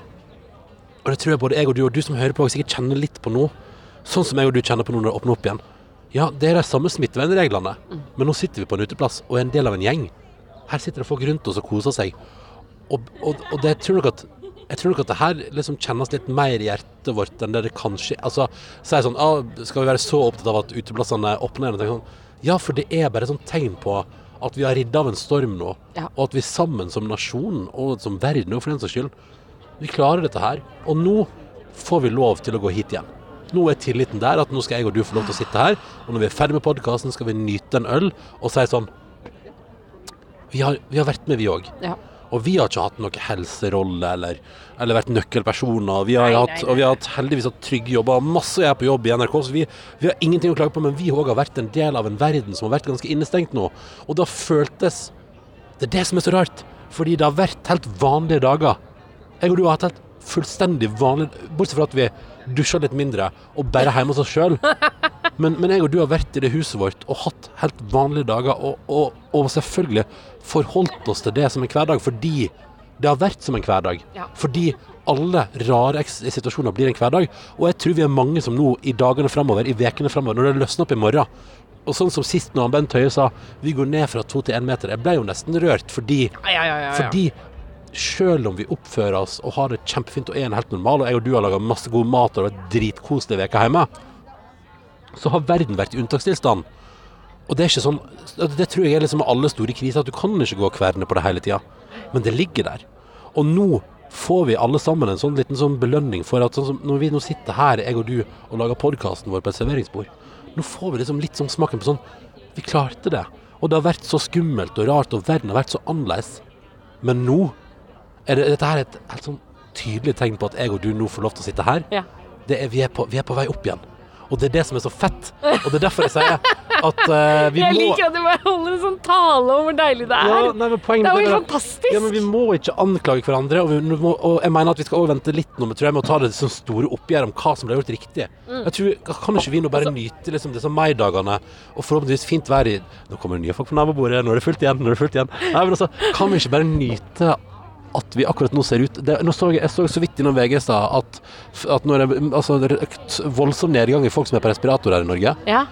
Og det tror jeg både jeg og du og du som hører på, sikkert kjenner litt på nå. Sånn som jeg og du kjenner på nå når det åpner opp igjen. Ja, det er de samme smittevernreglene, men nå sitter vi på en uteplass og er en del av en gjeng. Her sitter det folk rundt oss og koser seg. Og, og, og det tror nok at jeg tror nok at det her liksom kjennes litt mer i hjertet vårt enn det det kanskje Altså, sier sånn ah, Skal vi være så opptatt av at uteplassene åpner igjen? Sånn, ja, for det er bare et sånt tegn på at vi har ridd av en storm nå. Ja. Og at vi sammen som nasjon, og som verden, for den saks skyld, vi klarer dette her. Og nå får vi lov til å gå hit igjen. Nå er tilliten der at nå skal jeg og du få lov til å sitte her, og når vi er ferdig med podkasten, skal vi nyte en øl og si sånn Vi har, vi har vært med, vi òg. Ja. Og vi har ikke hatt noen helserolle eller, eller vært nøkkelpersoner. Vi har Nei, hatt, nei, Og vi har hatt heldigvis hatt trygge jobber. Masse jeg er på jobb i NRK, så vi, vi har ingenting å klage på. Men vi òg har vært en del av en verden som har vært ganske innestengt nå. Og det har føltes Det er det som er så rart. Fordi det har vært helt vanlige dager. Jeg og du har hatt helt fullstendig vanlige Bortsett fra at vi dusja litt mindre og bare hjemme hos oss sjøl. Men, men jeg og du har vært i det huset vårt og hatt helt vanlige dager, og, og, og selvfølgelig forholdt oss til det som en hverdag fordi det har vært som en hverdag. Ja. Fordi alle rare situasjoner blir en hverdag. Og jeg tror vi er mange som nå i dagene framover, i ukene framover, når det løsner opp i morgen Og sånn som sist når Bent Høie sa vi går ned fra to til én meter. Jeg ble jo nesten rørt fordi Ja, ja, fordi selv om vi oppfører oss og har det kjempefint og er en helt normal, og jeg og du har laga masse god mat og det var dritkoselig veke hjemme, så har verden vært i unntakstilstand. Og det er ikke sånn Det tror jeg er liksom med alle store kriser, at du kan ikke gå og kverne på det hele tida. Men det ligger der. Og nå får vi alle sammen en sånn liten sånn belønning for at sånn når vi nå sitter her, jeg og du, og lager podkasten vår på et serveringsbord, nå får vi liksom litt sånn smaken på sånn Vi klarte det. Og det har vært så skummelt og rart, og verden har vært så annerledes. Men nå er det, dette her er et helt sånn tydelig tegn på at jeg og du nå får lov til å sitte her. Ja. Det er, vi, er på, vi er på vei opp igjen. Og det er det som er så fett. Og det er derfor jeg sier at uh, vi jeg må liker at du bare holder en sånn tale om hvor deilig det er. ja, nei, det er jo fantastisk. Ja, men vi må ikke anklage hverandre. Og, vi må, og jeg mener at vi skal også vente litt nå tror jeg, med å ta det sånn store oppgjør om hva som ble gjort riktig. Mm. Jeg tror, Kan ikke vi nå Altså- bare nyte liksom disse maidagene og forhåpentligvis fint vær i Nå kommer det nye folk på nabobordet, nå er det fullt igjen, nå er det fullt igjen. Nei, men altså, Kan vi ikke bare nyte at vi akkurat nå ser ut det, nå så jeg, jeg så så vidt innom VG i stad at, at når det, altså, det er voldsom nedgang i folk som er på respirator her i Norge. Ja,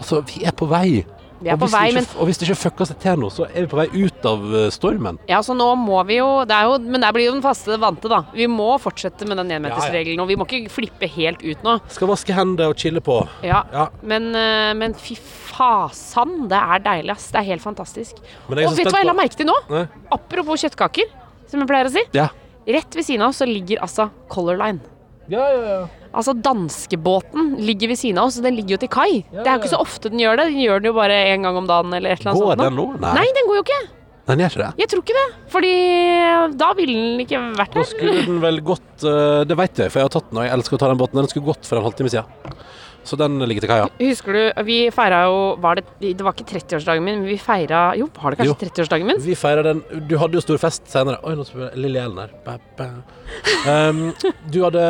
Altså, vi er på vei. vi er og, på hvis vei, det men ikke, og hvis det ikke fucker seg til nå, så er vi på vei ut av eh, stormen. Ja, så nå må vi jo, det er jo Men der blir jo den faste vante, da. Vi må fortsette med den énmetersregelen, og vi må ikke flippe helt ut nå. Skal vaske hendene og chille på. Ja. Ja. Men, eh, men fy fasan, det er deilig, ass. Det er helt fantastisk. Er Og vet du hva jeg la på- merke til nå? Nei. Apropos kjøttkaker, som jeg pleier å si. Ja. Rett ved siden av oss så ligger altså Color Line. Ja, ja, ja. Altså danskebåten ligger ved siden av oss, og den ligger jo til kai. Ja, Det er jo ikke så ofte den gjør det. Den gjør den jo bare en gang om dagen eller et eller annet Går sånt. den nå? Nei. Nei, den går jo ikke. Den gjør ikke det. Jeg tror ikke det. Fordi da ville den ikke vært Da skulle den vel gått eh, Det vet jeg, for jeg har tatt den, og jeg elsker å ta den båten. Den skulle gått for en halvtime siden. Så den ligger til kaia. Husker du, vi feira jo var det, det var ikke 30-årsdagen min, men vi feira Jo, var det kanskje 30-årsdagen min? Vi feira den Du hadde jo stor fest senere. Oi, nå spør jeg Lille Ellen her. Ba, ba. Um, du, hadde,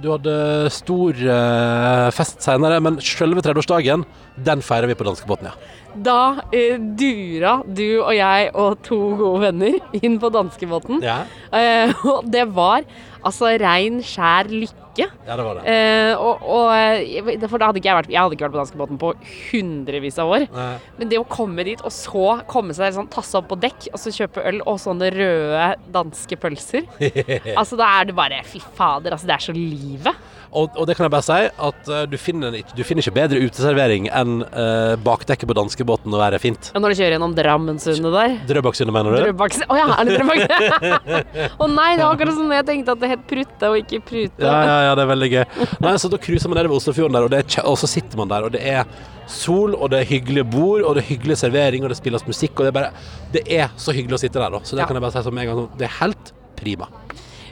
du hadde stor uh, fest senere, men selve 30-årsdagen, den feirer vi på danskebåten, ja. Da eh, dura du og jeg og to gode venner inn på danskebåten. Ja, Eh, og det var altså rein, skjær lykke. ja det var det. Eh, og, og, eh, for da hadde ikke jeg vært Jeg hadde ikke vært på danskebåten på hundrevis av år. Nei. Men det å komme dit, og så komme seg sånn, tasse opp på dekk, og så kjøpe øl og sånne røde danske pølser *laughs* Altså, da er det bare Fy fader, altså, det er så livet. Og, og det kan jeg bare si, at uh, du, finner, du finner ikke bedre uteservering enn uh, bakdekket på danskebåten å være fint. Ja, når du kjører gjennom Drammensundet der Drøbaksundet, mener du? Drøbaks... Å ja, er det Drøbak? *laughs* Å nei, det var akkurat som jeg tenkte at det het Prutta og ikke Prute. Ja, ja, ja, det er veldig gøy. Nei, så Da cruiser man nedover Oslofjorden, der, og, det er, og så sitter man der, og det er sol, og det er hyggelige bord, og det er hyggelig servering, og det spilles musikk, og det er bare Det er så hyggelig å sitte der, da. Så det kan jeg bare si som en gang. sånn, Det er helt prima.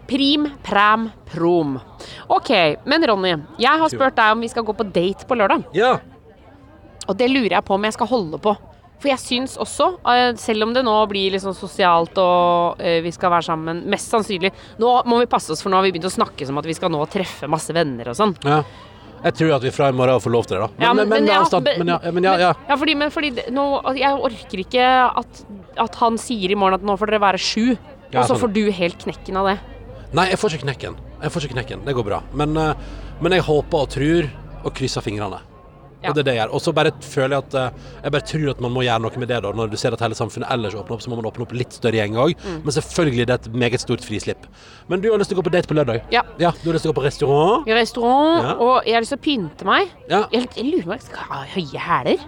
Prim, pram, prom. OK, men Ronny, jeg har spurt deg om vi skal gå på date på lørdag. Ja. Og det lurer jeg på om jeg skal holde på. For jeg syns også, eh, selv om det nå blir sånn sosialt og eh, vi skal være sammen, mest sannsynlig Nå må vi passe oss, for nå har vi begynt å snakke som at vi skal nå treffe masse venner og sånn. ja. Jeg tror at vi fra i morgen får lov til det, da. Men, Ja, men, men, men ja, avstand, men, ja, ja, fordi, men fordi nå, altså, Jeg orker ikke at, at han sier i morgen at nå får dere være sju, og så sånn. får du helt knekken av det. Nei, jeg får ikke knekken. Jeg får ikke knekken. Det går bra. Men, eh, men jeg håper og tror og krysser fingrene. Ja. Og det er det jeg gjør. Og så bare føler jeg at eh, Jeg bare tror at man må gjøre noe med det da. Når du ser at hele samfunnet ellers åpner opp, så må man åpne opp litt større gjeng òg. Mm. Men selvfølgelig det er et meget stort frislipp. Men du har lyst til å gå på date på lørdag? Ja. Ja, Du har lyst til å gå på restaurant? Ja, restaurant, Ja. og jeg har lyst til å pynte meg. Ja. Jeg, jeg lurer på om jeg skal ha høye hæler.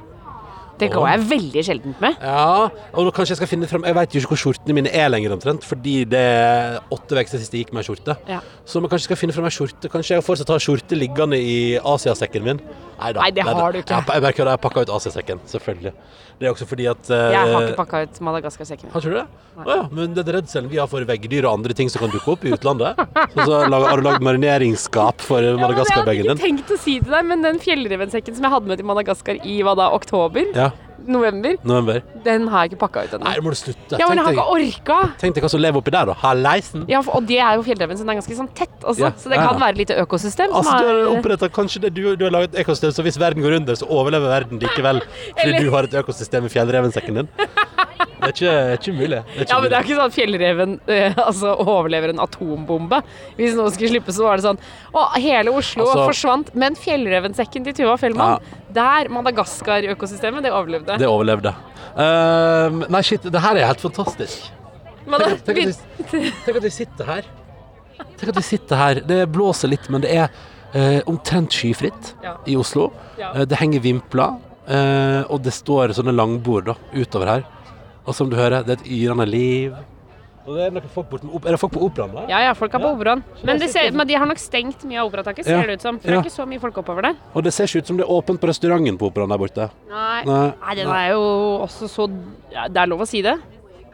Det går jeg veldig sjeldent med. Ja, og nå kanskje jeg skal finne frem Jeg vet jo ikke hvor skjortene mine er lenger omtrent, fordi det er åtte uker siden jeg gikk med ei skjorte. Ja. Så vi kanskje skal finne frem ei skjorte. Kanskje jeg fortsatt har skjorte liggende i Asiasekken min. Neida, Nei, det neida. har du ikke. Jeg, jeg bare kødder, jeg pakka ut Asiasekken, selvfølgelig. Det er også fordi at uh, Jeg har ikke pakka ut Madagaskar-sekken min. Har du det? Å ja, men den redselen vi har for veggdyr og andre ting som kan dukke opp i utlandet Så, så har du lagd marineringsskap for Ja, jeg hadde Madagaskar-bagen ikke tenkt å si det deg, men den fjellrevensekken som jeg hadde med til Madagaskar i hva da, oktober, Ja, november, november. den har jeg ikke pakka ut Nei, ennå. må du slutte. Ja, men jeg har ikke orka. tenk deg hva som lever oppi der, da. Halleisen. Ja, for- og det er jo fjellreven, så den er ganske sånn tett også. Ja, Så det kan ja. være lite økosystem. Altså, som du har opprettet kanskje det du, du har laget et økosystem, så hvis verden går under, så overlever verden likevel. *laughs* Fordi Eller- du har et økosystem i fjellrevensekken din. *laughs* Det er ikke, ikke mulig. Det er ikke ja, men det er ikke sånn at fjellreven *laughs* eh, altså, overlever en atombombe. Hvis noen skulle slippe, så var det sånn Å, hele Oslo Altså- forsvant. Men fjellrevensekken til Tuva Fellmann, der Madagaskar-økosystemet, det overlevde. Det overlevde. Ehm, nei, shit, det her er helt fantastisk. Men Tenk, tenk, at vi, tenk at vi sitter her. Tenk at vi sitter her. Det blåser litt, men det er eh, omtrent skyfritt Ja. i Oslo. Ja. Eh, det henger vimpler, eh, og det står sånne langbord da, utover her. Og som du hører, det er et yrende liv. Og det er, noen folk bort med op er det folk på operaen der? Ja, ja, folk er på Ja. operaen. Men, det ser, men de har nok stengt mye av operataket, ser Ja. det ut som. For Ja. det er ikke så mye folk oppover der. Og det ser ikke ut som det er åpent på restauranten på operaen der borte. Nei, Nei. Nei den er jo også så ja, Det er lov å si det.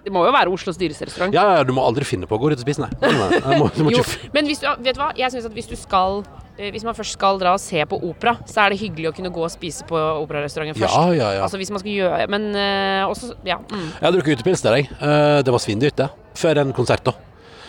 Det må jo være Oslos dyreste restaurant. Ja, ja, du må aldri finne på å gå ut og spise, nei. nei, nei. Må, må *laughs* Jo, men hvis du, vet du hva? Jeg synes at hvis du skal Hvis man først skal dra og se på opera, så er det hyggelig å kunne gå og spise på operarestauranten først. Ja, ja, ja. Altså hvis man skal gjøre Men uh, også Ja. Mm. Jeg har drukket utepils der, jeg. Uh, det var svindyrt, det. Før en konsert, da.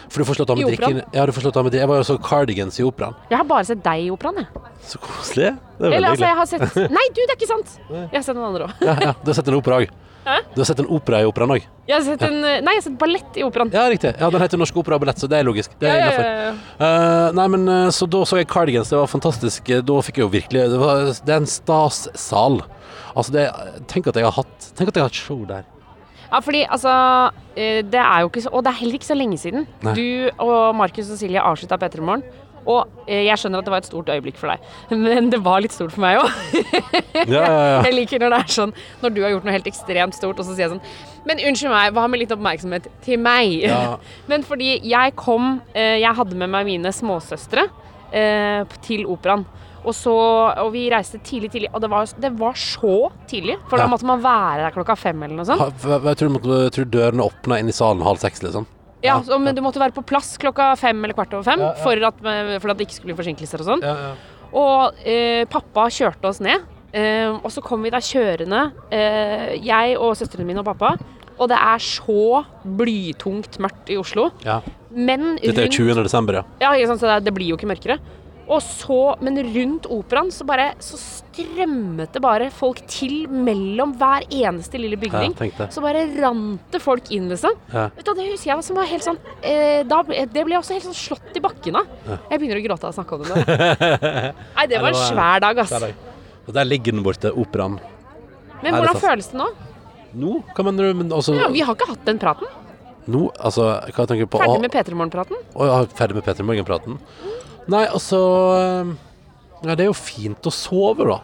For du får slått av med drikken. Ja, du får slått av med drikken. Jeg var jo så cardigans i operaen. Jeg har bare sett deg i operaen, jeg. Så koselig. Det er veldig Eller altså, jeg har sett Nei, du, det er ikke sant! Jeg har sett noen andre òg. Ja, ja. Du har sett en opera òg. Hæ? Du har sett en opera i operaen òg. Jeg har sett en Nei, jeg har sett ballett i operaen. Ja, riktig. Ja, Den heter Norsk Opera og Ballett, så det er logisk. Det er Ja, ja, ja, ja. Uh, nei, men eh, Så da så jeg Cardigans, det var fantastisk. Da fikk jeg jo virkelig Det, var, det er en stassal. Altså, det Tenk at jeg har hatt Tenk at jeg har hatt show der. Ja, fordi altså eh, Det er jo ikke så Og det er heller ikke så lenge siden. Nei. Du og Markus og Silje avslutta P3 Morgen. Og eh, jeg skjønner at det var et stort øyeblikk for deg, *laughs* men det var litt stort for meg òg. Ja, ja, ja. *laughs* Jeg liker når det er sånn Når du har gjort noe helt ekstremt stort, og så sier jeg sånn Men unnskyld meg, hva med litt oppmerksomhet til meg? Ja. *laughs* Men fordi jeg kom eh, Jeg hadde med meg mine småsøstre eh, til operaen. Og, så, og vi reiste tidlig, tidlig. Og det var, det var så tidlig, for da måtte man være der klokka fem eller noe sånt. Jeg, tror, jeg tror dørene åpna inn i salen halv seks, liksom. Ja, så, Men du måtte være på plass klokka fem eller kvart over fem. For, at, for at det ikke skulle bli forsinkelser og sånn. Ja, ja. Og eh, pappa kjørte oss ned. Eh, og så kom vi da kjørende, eh, jeg og søstrene mine og pappa. Og det er så blytungt mørkt i Oslo. ja. Men Dette er 20. desember, ja. Ja, ikke sant, så det, det blir jo ikke mørkere. Og så, Men rundt operaen så bare Så strømmet det bare folk til mellom hver eneste lille bygning. Ja, så bare rant det folk inn, liksom. Ja. Vet du, Det husker jeg som var helt sånn eh, da, Det ble jeg også helt sånn slått i bakken av. Jeg begynner å gråte av å snakke om det nå. *laughs* Nei, det var en svær dag, ass. Og der ligger den borte, operaen. Men hvordan det føles det nå? Nå? Hva mener du? Men altså, Ja, Vi har ikke hatt den praten. nå, altså, hva tenker du på? Ferdig med P3 Morgen-praten. Å, ja, ferdig med Peter Morgen-praten? Nei, altså eh, Ja, det er jo fint å sove, da.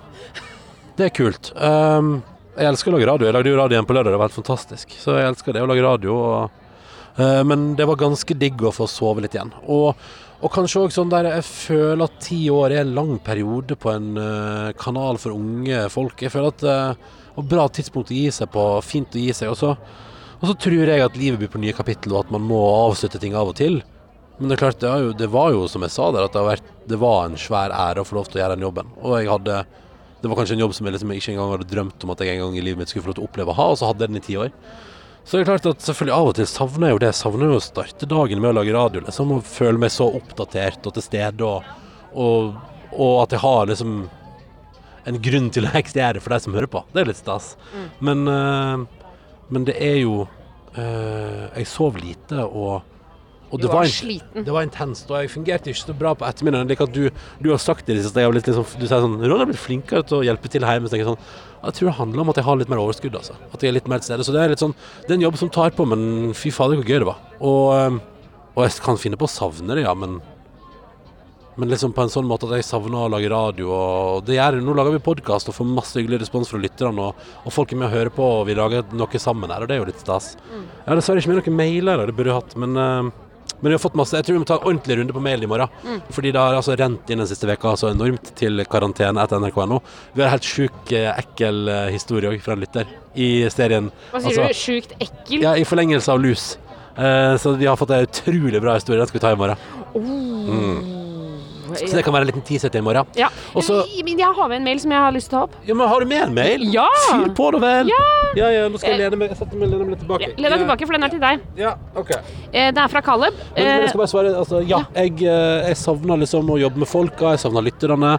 Det er kult. Um, jeg elsker å lage radio. Jeg lagde jo radio igjen på lørdag, det var helt fantastisk. Så jeg elsker det å lage radio. Og, uh, men det var ganske digg å få sove litt igjen. Og, og kanskje òg sånn der Jeg føler at ti år er en lang periode på en uh, kanal for unge folk. Jeg føler at eh, det var bra tidspunkt å gi seg på. Fint å gi seg. Og så, og så tror jeg at livet blir på nye kapittel, og at man må avslutte ting av og til. Men det er klart, det, er jo, det var jo som jeg sa der, at det, har vært, det var en svær ære å få lov til å gjøre den jobben. Og jeg hadde Det var kanskje en jobb som jeg liksom ikke engang hadde drømt om at jeg en gang i livet mitt skulle få lov til å oppleve å ha, og så hadde jeg den i ti år. Så det er klart at selvfølgelig av og til savner jeg jo det. Jeg savner jo å starte dagen med å lage radio, liksom. Og føle meg så oppdatert og til stede og, og, og at jeg har liksom en grunn til å eksistere for de som hører på. Det er litt stas. Men, eh, men det er jo eh, Jeg sov lite, og, og Du det var var, in- sliten. det var intenst. Og jeg fungerte ikke så bra på ettermiddagen. Like at du, du har sagt det siste. jeg har blitt litt sånn- Du sier sånn Ronny har blitt flinkere til å hjelpe til hjemme. Så jeg sånn Jeg tror det handler om at jeg har litt mer overskudd, altså. At jeg er litt mer til stede. Så det er litt sånn Det er en jobb som tar på, men fy fader, hvor gøy det var. Og, eh, og jeg kan finne på å savne det, ja, men men liksom på en sånn måte at jeg savner å lage radio. Og det gjør det. Nå lager vi podkast og får masse hyggelig respons fra lytterne. Og, og folk er med og hører på, og vi lager noe sammen her, og det er jo litt stas. Jeg har dessverre ikke med noen mailer, det burde jeg hatt, men eh, men vi har fått masse, jeg tror vi må ta en ordentlig runde på mailen i morgen. Fordi det har altså rent inn den siste veka så enormt til karantene etter nrk.no. Vi har en helt sjuk, eh, ekkel eh, historie òg fra en lytter i serien. Hva sier Altså- du? Sjukt ekkel? Ja, i forlengelse av lus. Uh, så vi har fått en utrolig bra historie. Den skal vi ta i morgen. Så det kan være en liten teaser til i morgen. Ja. Også, Jeg har med en mail som jeg har lyst til å ta opp. Ja, men Har du med en mail? Ja! Fyr på da vel! Ja! Ja, ja, nå skal jeg lene meg Jeg setter meg lene meg litt tilbake. Len deg tilbake, for den er til deg. Ja, ok. Eh, Det er fra Caleb. Men, men Eh, jeg skal bare svare. Altså, ja, jeg, eh, jeg savna liksom å jobbe med folka, jeg savna lytterne.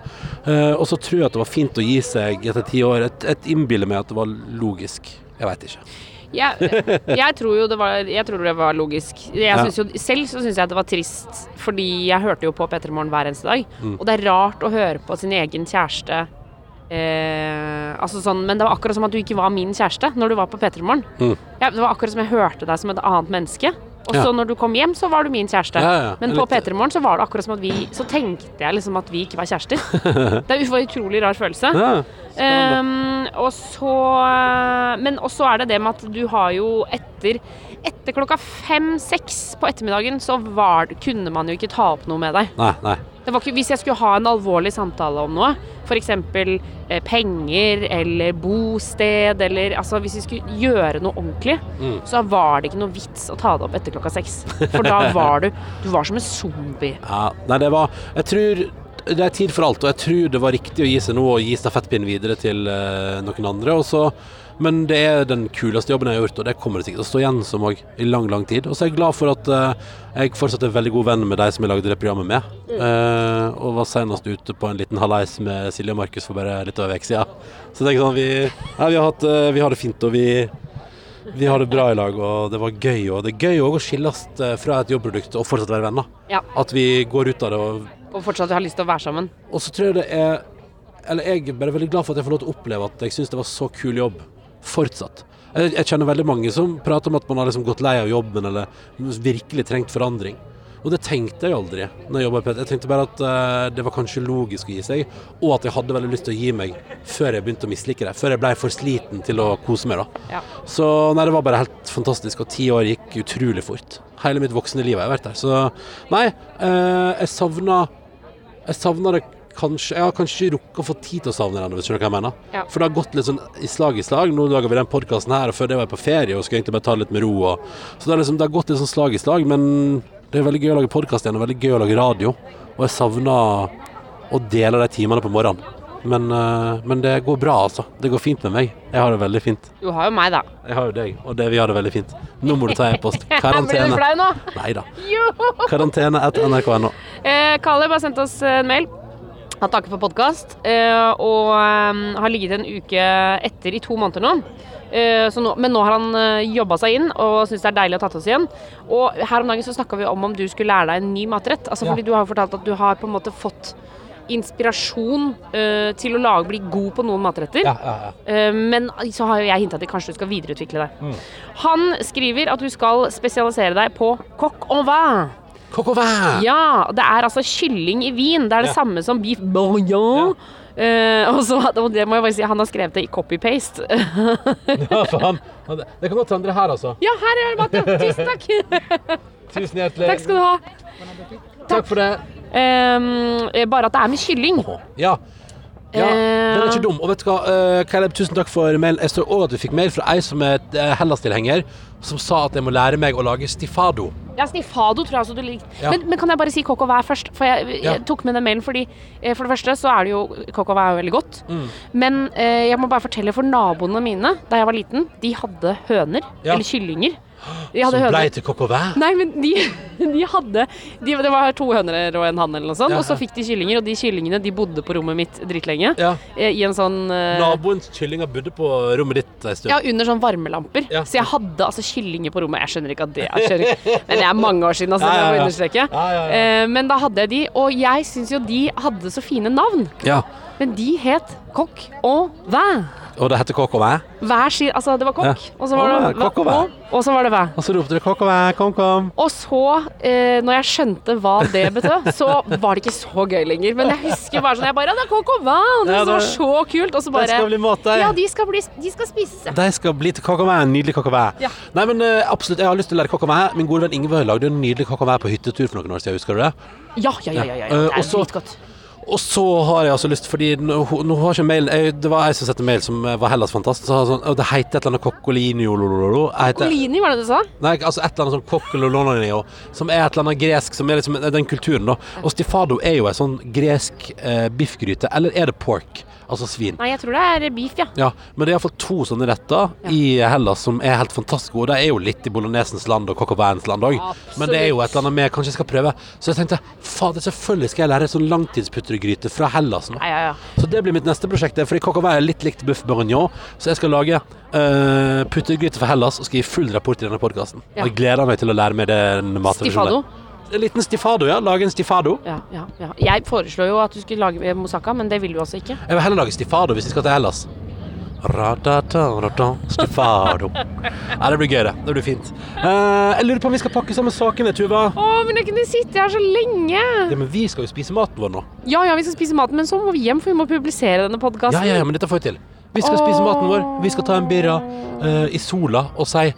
eh, og så tror jeg at det var fint å gi seg etter ti år. Et, et innbiller meg at det var logisk. Jeg veit ikke. Jeg, jeg tror jo det var, jeg tror det var logisk. Jeg synes jo, selv så syns jeg det var trist, fordi jeg hørte jo på P3 Morgen hver eneste dag. Mm. Og det er rart å høre på sin egen kjæreste eh, altså sånn, Men det var akkurat som at du ikke var min kjæreste når du var på P3 Morgen. Mm. Ja, det var akkurat som jeg hørte deg som et annet menneske. Og så Ja. når du kom hjem, så var du min kjæreste. Ja. Men på likte- P3 Morgen så var det akkurat som at vi Så tenkte jeg liksom at vi ikke var kjærester. *laughs* Det er en utrolig rar følelse. Um, og så Men også er det det med at du har jo etter Etter klokka fem-seks på ettermiddagen så var, kunne man jo ikke ta opp noe med deg. nei, nei. Det var ikke, hvis jeg skulle ha en alvorlig samtale om noe, f.eks. Eh, penger eller bosted eller altså Hvis vi skulle gjøre noe ordentlig, Mm. så var det ikke noe vits å ta det opp etter klokka seks. For da var du Du var som en zombie. *laughs* Ja, nei, det var Jeg tror det er tid for alt, og jeg tror det var riktig å gi seg nå og gi stafettpinnen videre til eh, noen andre. Og så, men det er den kuleste jobben jeg har gjort, og det kommer det sikkert til å stå igjen som òg i lang, lang tid. Og så er jeg glad for at eh, jeg fortsatt er veldig god venn med de som jeg lagde det programmet med. Eh, og var senest ute på en liten halais med Silje og Markus for bare litt over en uke siden. Så jeg tenker sånn, vi, ja, vi, har hatt, eh, vi har det fint, og vi vi har det bra i lag, og det var gøy. Og det er gøy òg å skilles eh, fra et jobbprodukt og fortsatt være venner. Ja. At vi går ut av det og Og fortsatt har lyst til å være sammen. og så tror jeg det er Eller jeg er bare veldig glad for at jeg får lov til å oppleve at jeg syns det var så kul jobb. Fortsatt. Jeg, jeg kjenner veldig mange som prater om at man har liksom gått lei av jobben, eller virkelig trengt forandring. Og det tenkte jeg aldri når jeg jobba i P3. Jeg tenkte bare at uh, det var kanskje logisk å gi seg, og at jeg hadde veldig lyst til å gi meg før jeg begynte å mislike det. Før jeg ble for sliten til å kose meg, da. Ja. Så nei, det var bare helt fantastisk, og ti år gikk utrolig fort. Hele mitt voksne liv har jeg vært der. Så nei, uh, jeg savna Jeg savna det kanskje Jeg har kanskje ikke rukket å få tid til å savne det ennå, hvis du skjønner hva jeg mener. Ja. For det har gått litt sånn i slag i slag. Nå lager vi den podkasten her, og før det var jeg på ferie og skulle egentlig bare ta det litt med ro. Og, så det liksom, det har gått litt sånn slag i slag, men det er veldig gøy å lage podkast igjen, og veldig gøy å lage radio. Og jeg savner å dele de timene på morgenen. Men, eh, men det går bra, altså. Det går fint med meg. Jeg har det veldig fint. Du har jo meg, da. Jeg har jo deg, og det, vi har det veldig fint. Nå må du ta e-post. *laughs* Blir du Karantene. flau nå? Nei da. Karantene etter nrk.no. Eh, Caleb har sendt oss en mail. Han takker for podkast, eh, og eh, har ligget en uke etter i to måneder nå. Eh, så nå men nå har han eh, jobba seg inn og syns det er deilig å ha tatt oss igjen. Og her om dagen så snakka vi om om du skulle lære deg en ny matrett. Altså Ja. fordi du har jo fortalt at du har på en måte fått inspirasjon uh, til å lage, bli god på noen matretter. Ja, ja, ja. Uh, Men så har jo jeg hinta til kanskje du skal videreutvikle deg. Mm. Han skriver at du skal spesialisere deg på coq en vin. Coq! Ja, det er altså kylling i vin. Det er det Ja. samme som beef bourguignon. Uh, og så, og det må jeg bare si, Han har skrevet det i copy-paste. *laughs* Ja, faen. Det det kan godt hende det her, altså. ja, her er det maten! Tusen takk! *laughs* Tusen hjertelig. takk skal du ha. Takk for det. Eh, bare at det er med kylling. Ja. Ja, Eh. den er ikke dum. Og vet du hva, eh, Caleb, tusen takk for mailen. Jeg står også at du fikk mail fra ei som er eh, Hellas-tilhenger, som sa at jeg må lære meg å lage stifado. Ja, stifado tror jeg også du liker. Ja. Men, men kan jeg bare si coq au vin først? For jeg, jeg Ja. tok med den mailen fordi eh, For det første så er det jo Coq au vin veldig godt. Mm. Men eh, jeg må bare fortelle for naboene mine da jeg var liten, de hadde høner, Ja. eller kyllinger. Som høner. blei til kokk og vær? Nei, men de, *laughs* de hadde de, Det var to høner og en hann eller noe sånt, Ja, og så fikk de kyllinger, og de kyllingene de bodde på rommet mitt dritlenge. Ja. eh, I en sånn uh, Naboens kyllinger bodde på rommet ditt en stund. Ja, under sånn varmelamper. Ja. Så jeg hadde altså kyllinger på rommet. Jeg skjønner ikke at det er skjønner. *laughs* Men det er mange år siden, altså. Ja, ja, Det må ja. jeg understreke. Ja, ja, ja. Eh, Men da hadde jeg de, og jeg syns jo de hadde så fine navn. Ja. Men de het Kokk og Væ. Og det heter kokk og væ? Væ sier Altså, det var kokk, Ja. og så var det Væ. og og så var det væ. Og så ropte du kokk og væ, kom, kom. Og så, eh, når jeg skjønte hva det betød, så var det ikke så gøy lenger. Men jeg husker bare sånn Jeg bare Ja, det er kokk og væ, det Ja, det- var så kult. Og så bare bare skal bli mat. Ja, de skal, bli, de skal spise. De skal bli til kokk og væ. Nydelig kokk og væ. Ja. Nei, men eh, absolutt, jeg har lyst til å lære kokk og væ. Min gode venn Ingve lagde en nydelig kokk og væ på hyttetur for noen år siden, husker du det? Ja, ja, ja. ja, ja, Eh. Det er så- dritgodt. Og så har jeg altså lyst, fordi nå, nå har ikke mailen jeg, Det var jeg som sendte mail som eh, var Hellas fantastisk. Så sånn, det heter et eller annet Coccolini. Jeg var det du sa? Nei, altså et eller annet sånn coccololonio, som er et eller annet gresk, som er liksom den kulturen, da. Og stifado er jo en sånn gresk eh, biffgryte. Eller er det pork? Altså svin. Nei, jeg tror det er beef, ja. Ja, men det er iallfall to sånne retter i Hellas som er helt fantastisk gode. Det er jo litt i bolognesens land og coq au land òg, men det er jo et eller annet vi kanskje skal prøve. Så jeg tenkte fader, selvfølgelig skal jeg lære sånn langtidsputregryte fra Hellas nå. Ja, ja, ja. Så det blir mitt neste prosjekt. Fordi coq au er litt likt buff bourguignon, så jeg skal lage uh, putregryte fra Hellas og skal gi full rapport i denne podkasten. Ja. Jeg gleder meg til å lære meg den mattradisjonen. En liten stifado, ja. Lage en stifado. Ja, ja, ja. Jeg foreslår jo at du skulle lage moussaka, men det vil du også ikke. Jeg vil heller lage stifado hvis vi skal til Hellas. Stifado. Ja, det blir gøy, det. Det blir fint. Uh, jeg lurer på om vi skal pakke sammen sakene, Tuva. Å, men jeg kunne sitte her så lenge! Ja, men vi skal jo spise maten vår nå. Ja, ja, vi skal spise maten, men så må vi hjem, for vi må publisere denne podkasten. Ja, ja, ja, men dette får vi til. Vi skal spise maten vår. Vi skal ta en birra uh, i sola og si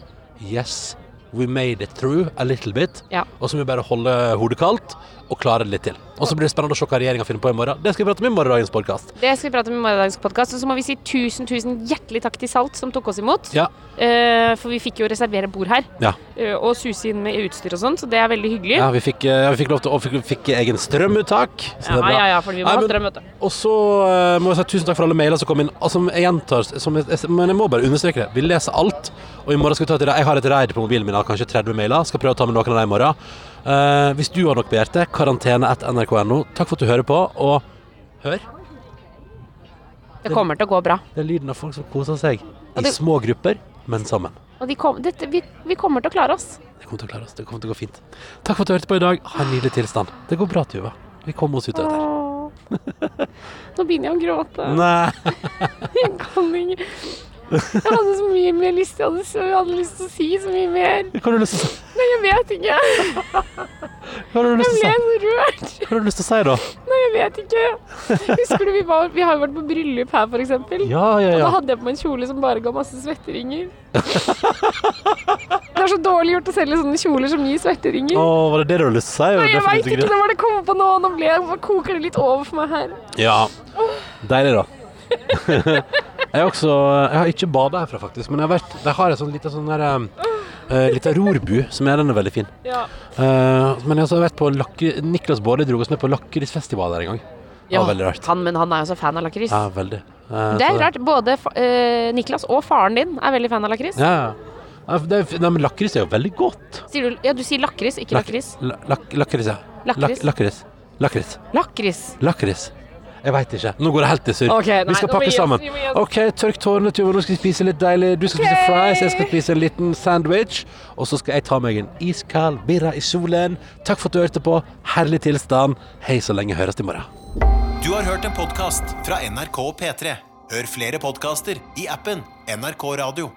Yes, we made it through a little bit. Ja. Og så må vi bare holde hodet kaldt og klare det litt til. Og så blir det spennende å se hva regjeringa finner på i morgen. Det skal vi prate om i morgendagens podkast. Det skal vi prate om i morgendagens podkast. Og så må vi si tusen, tusen hjertelig takk til Salt, som tok oss imot. Ja. Uh, for vi fikk jo reservere bord her, Ja. Uh, og suse inn med utstyr og sånn, så det er veldig hyggelig. ja vi, fikk, uh, vi fikk lov til å fikk, fikk egen strømuttak. Så det er ja, bra. ja, ja, for vi må Nei, ha men- strøm, vet du. Og så må jeg si tusen takk for alle mailer som kom inn. Altså, jeg gjentar, som jeg, men jeg må bare understreke det. Vi leser alt. Og i morgen skal vi ta et, Jeg har et raid på mobilen min av kanskje 30 mailer. Skal prøve å ta med noen av dem i morgen. Eh, hvis du har noe på hjertet, karantene.nrk.no. Takk for at du hører på, og hør. Det kommer til å gå bra. Det er lyden av folk som koser seg. I det- små grupper, men sammen. Og de kom, det, vi, vi kommer til å klare oss. Det kommer til å klare oss. Det kommer til å gå fint. Takk for at du hørte på i dag. Ha en nydelig tilstand. Det går bra, Tuva. Vi kommer oss ut av dette. Nå begynner jeg å gråte. Nei. *laughs* Jeg kan ikke. Jeg hadde så mye mer lyst. Jeg hadde, jeg hadde lyst til å si så mye mer. Hva har du lyst til å si? Jeg vet ikke. Hva har du lyst Jeg til å ble si? så rørt. Hva har du lyst til å si, da? Nei, jeg vet ikke. Husker du vi var Vi har jo vært på bryllup her, for eksempel. Ja, ja, Og da hadde jeg på meg en kjole som bare ga masse svetteringer. Det er så dårlig gjort å selge sånne kjoler som gir svetteringer. Å, var det det du hadde lyst til å si? Nei, jeg veit ikke. Det var det kom på nå. Nå ble jeg, koker det litt over for meg her. Ja. Deilig, da. *laughs* jeg har også Jeg har ikke bada herfra, faktisk, men jeg har, vært, jeg har en sånn liten sånn der uh, Lita rorbu, som er den er veldig fin. Ja. Uh, men jeg har vært på lakker, Niklas Baarli dro oss med på lakrisfestival der en gang. Rart. Han, men han er jo så fan av lakris. Ja, veldig. Uh, Det er rart. Både eh, Niklas og faren din er veldig fan av lakris. Ja, ja. Ja, det er, nei, men lakris er jo veldig godt. Sier du, ja, du sier lakris, ikke Lak- lakris. la- lak- Lakris, ja. Lakris. Lak- Lakris. Lakris. Lakris. Jeg veit ikke. Nå går det helt i surr. Okay, vi skal pakke sammen. OK, tørk tårene, Tuva. Nå skal vi spise litt deilig. Du skal spise fries, jeg skal spise en liten sandwich. Og så skal jeg ta meg en iskald birra i solen. Takk for at du hørte på. Herlig tilstand. Hei så lenge. Høres i morgen. Du har hørt en podkast fra NRK og P3. Hør flere podkaster i appen NRK Radio.